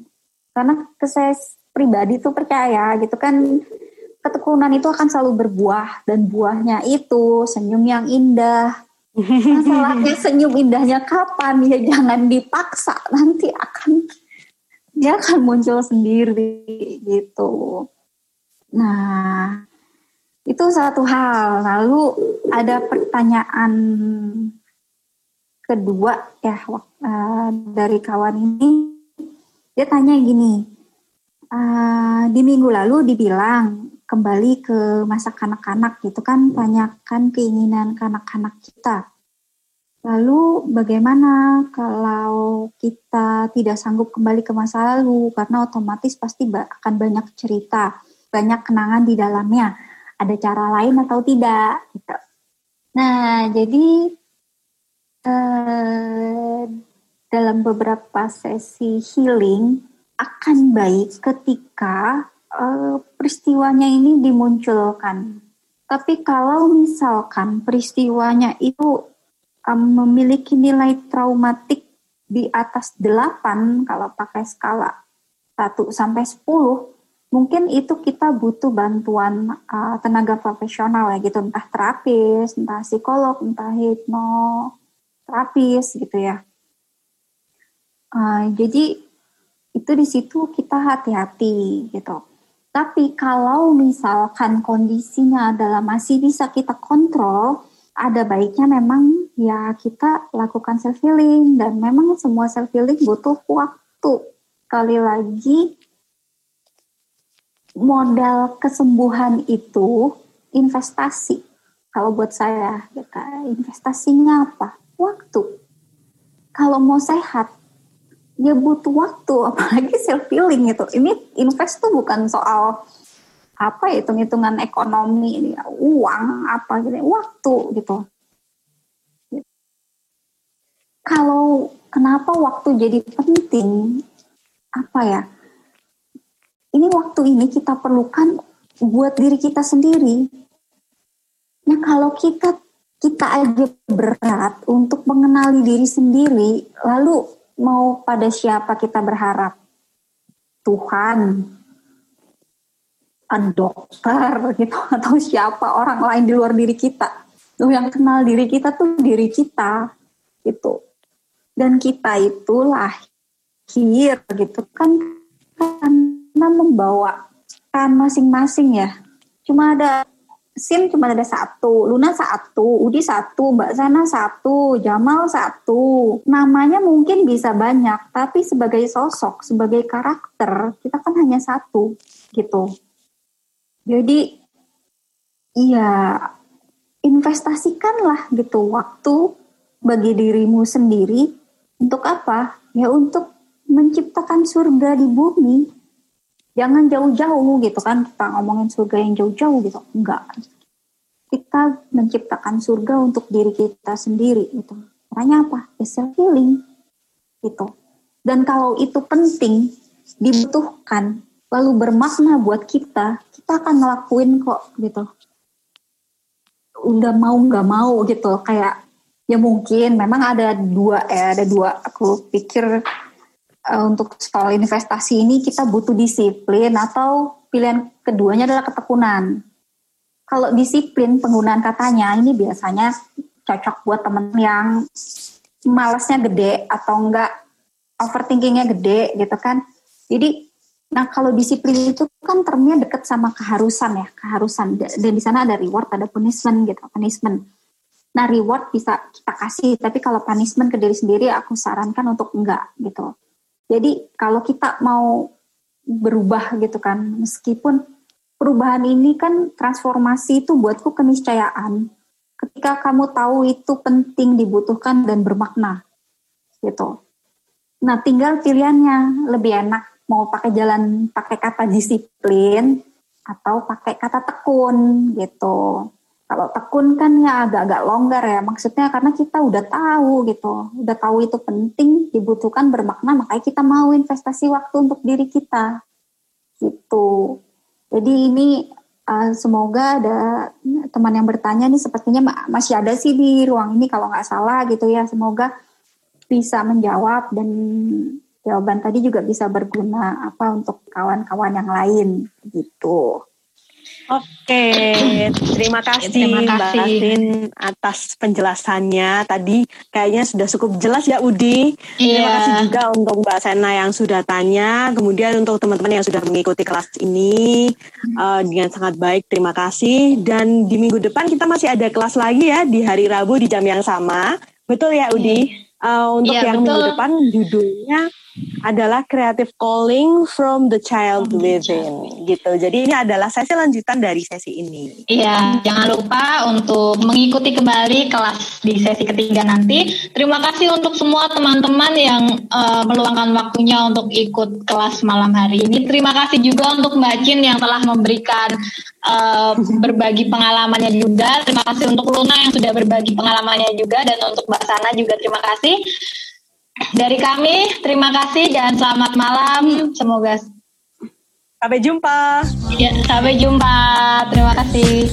Karena saya pribadi tuh percaya gitu kan ketekunan itu akan selalu berbuah dan buahnya itu senyum yang indah. Masalahnya senyum indahnya kapan ya jangan dipaksa nanti akan dia akan muncul sendiri gitu. Nah, itu satu hal. Lalu ada pertanyaan kedua ya uh, dari kawan ini dia tanya gini uh, di minggu lalu dibilang kembali ke masa kanak-kanak gitu kan tanyakan keinginan kanak-kanak kita. Lalu bagaimana kalau kita tidak sanggup kembali ke masa lalu karena otomatis pasti akan banyak cerita, banyak kenangan di dalamnya. Ada cara lain atau tidak? Gitu. Nah, jadi eh, dalam beberapa sesi healing akan baik ketika eh, peristiwanya ini dimunculkan. Tapi kalau misalkan peristiwanya itu um, memiliki nilai traumatik di atas 8 kalau pakai skala 1 sampai 10 mungkin itu kita butuh bantuan uh, tenaga profesional ya gitu entah terapis, entah psikolog, entah hipnoterapis gitu ya. Uh, jadi itu di situ kita hati-hati gitu. Tapi kalau misalkan kondisinya adalah masih bisa kita kontrol, ada baiknya memang ya kita lakukan self healing dan memang semua self healing butuh waktu. Kali lagi modal kesembuhan itu investasi. Kalau buat saya, ya investasinya apa? Waktu. Kalau mau sehat, ya butuh waktu, apalagi self healing itu. Ini invest tuh bukan soal apa ya hitung-hitungan ekonomi ini uang apa gitu waktu gitu kalau kenapa waktu jadi penting apa ya ini waktu ini kita perlukan buat diri kita sendiri. Nah kalau kita kita aja berat untuk mengenali diri sendiri, lalu mau pada siapa kita berharap? Tuhan, dokter gitu atau siapa orang lain di luar diri kita. Tuh yang kenal diri kita tuh diri kita gitu. Dan kita itu lahir gitu kan kan karena membawa kan masing-masing ya. Cuma ada Sim cuma ada satu, Luna satu, Udi satu, Mbak Sana satu, Jamal satu. Namanya mungkin bisa banyak, tapi sebagai sosok, sebagai karakter, kita kan hanya satu gitu. Jadi, iya investasikanlah gitu waktu bagi dirimu sendiri untuk apa? Ya untuk menciptakan surga di bumi jangan jauh-jauh gitu kan kita ngomongin surga yang jauh-jauh gitu. Enggak. Kita menciptakan surga untuk diri kita sendiri gitu. Caranya apa? Ya self healing gitu. Dan kalau itu penting dibutuhkan lalu bermakna buat kita kita akan ngelakuin kok gitu. Udah mau nggak mau gitu. Kayak ya mungkin memang ada dua ya ada dua aku pikir uh, untuk soal investasi ini kita butuh disiplin atau pilihan keduanya adalah ketekunan. Kalau disiplin penggunaan katanya ini biasanya cocok buat temen yang malasnya gede atau enggak overthinkingnya gede gitu kan. Jadi nah kalau disiplin itu kan termnya deket sama keharusan ya, keharusan dan di sana ada reward, ada punishment gitu, punishment. Nah reward bisa kita kasih, tapi kalau punishment ke diri sendiri aku sarankan untuk enggak gitu. Jadi kalau kita mau berubah gitu kan, meskipun perubahan ini kan transformasi itu buatku keniscayaan. Ketika kamu tahu itu penting, dibutuhkan dan bermakna, gitu. Nah, tinggal pilihannya lebih enak mau pakai jalan pakai kata disiplin atau pakai kata tekun gitu. Kalau tekun kan ya agak-agak longgar ya, maksudnya karena kita udah tahu gitu, udah tahu itu penting, dibutuhkan, bermakna, makanya kita mau investasi waktu untuk diri kita, gitu. Jadi ini uh, semoga ada teman yang bertanya nih, sepertinya masih ada sih di ruang ini kalau nggak salah gitu ya, semoga bisa menjawab dan jawaban tadi juga bisa berguna apa untuk kawan-kawan yang lain gitu. Oke, terima kasih, terima kasih Mbak Asin atas penjelasannya. Tadi kayaknya sudah cukup jelas ya Udi. Iya. Terima kasih juga untuk Mbak Sena yang sudah tanya. Kemudian untuk teman-teman yang sudah mengikuti kelas ini uh, dengan sangat baik, terima kasih. Dan di minggu depan kita masih ada kelas lagi ya di hari Rabu di jam yang sama. Betul ya Udi? Uh, untuk iya, yang betul. minggu depan judulnya adalah creative calling from the child within gitu. Jadi ini adalah sesi lanjutan dari sesi ini. Iya, jangan lupa untuk mengikuti kembali kelas di sesi ketiga nanti. Terima kasih untuk semua teman-teman yang uh, meluangkan waktunya untuk ikut kelas malam hari ini. Terima kasih juga untuk Mbak Cin yang telah memberikan uh, berbagi pengalamannya juga. Terima kasih untuk Luna yang sudah berbagi pengalamannya juga dan untuk Mbak Sana juga terima kasih. Dari kami, terima kasih dan selamat malam. Semoga sampai jumpa. Ya, sampai jumpa. Terima kasih.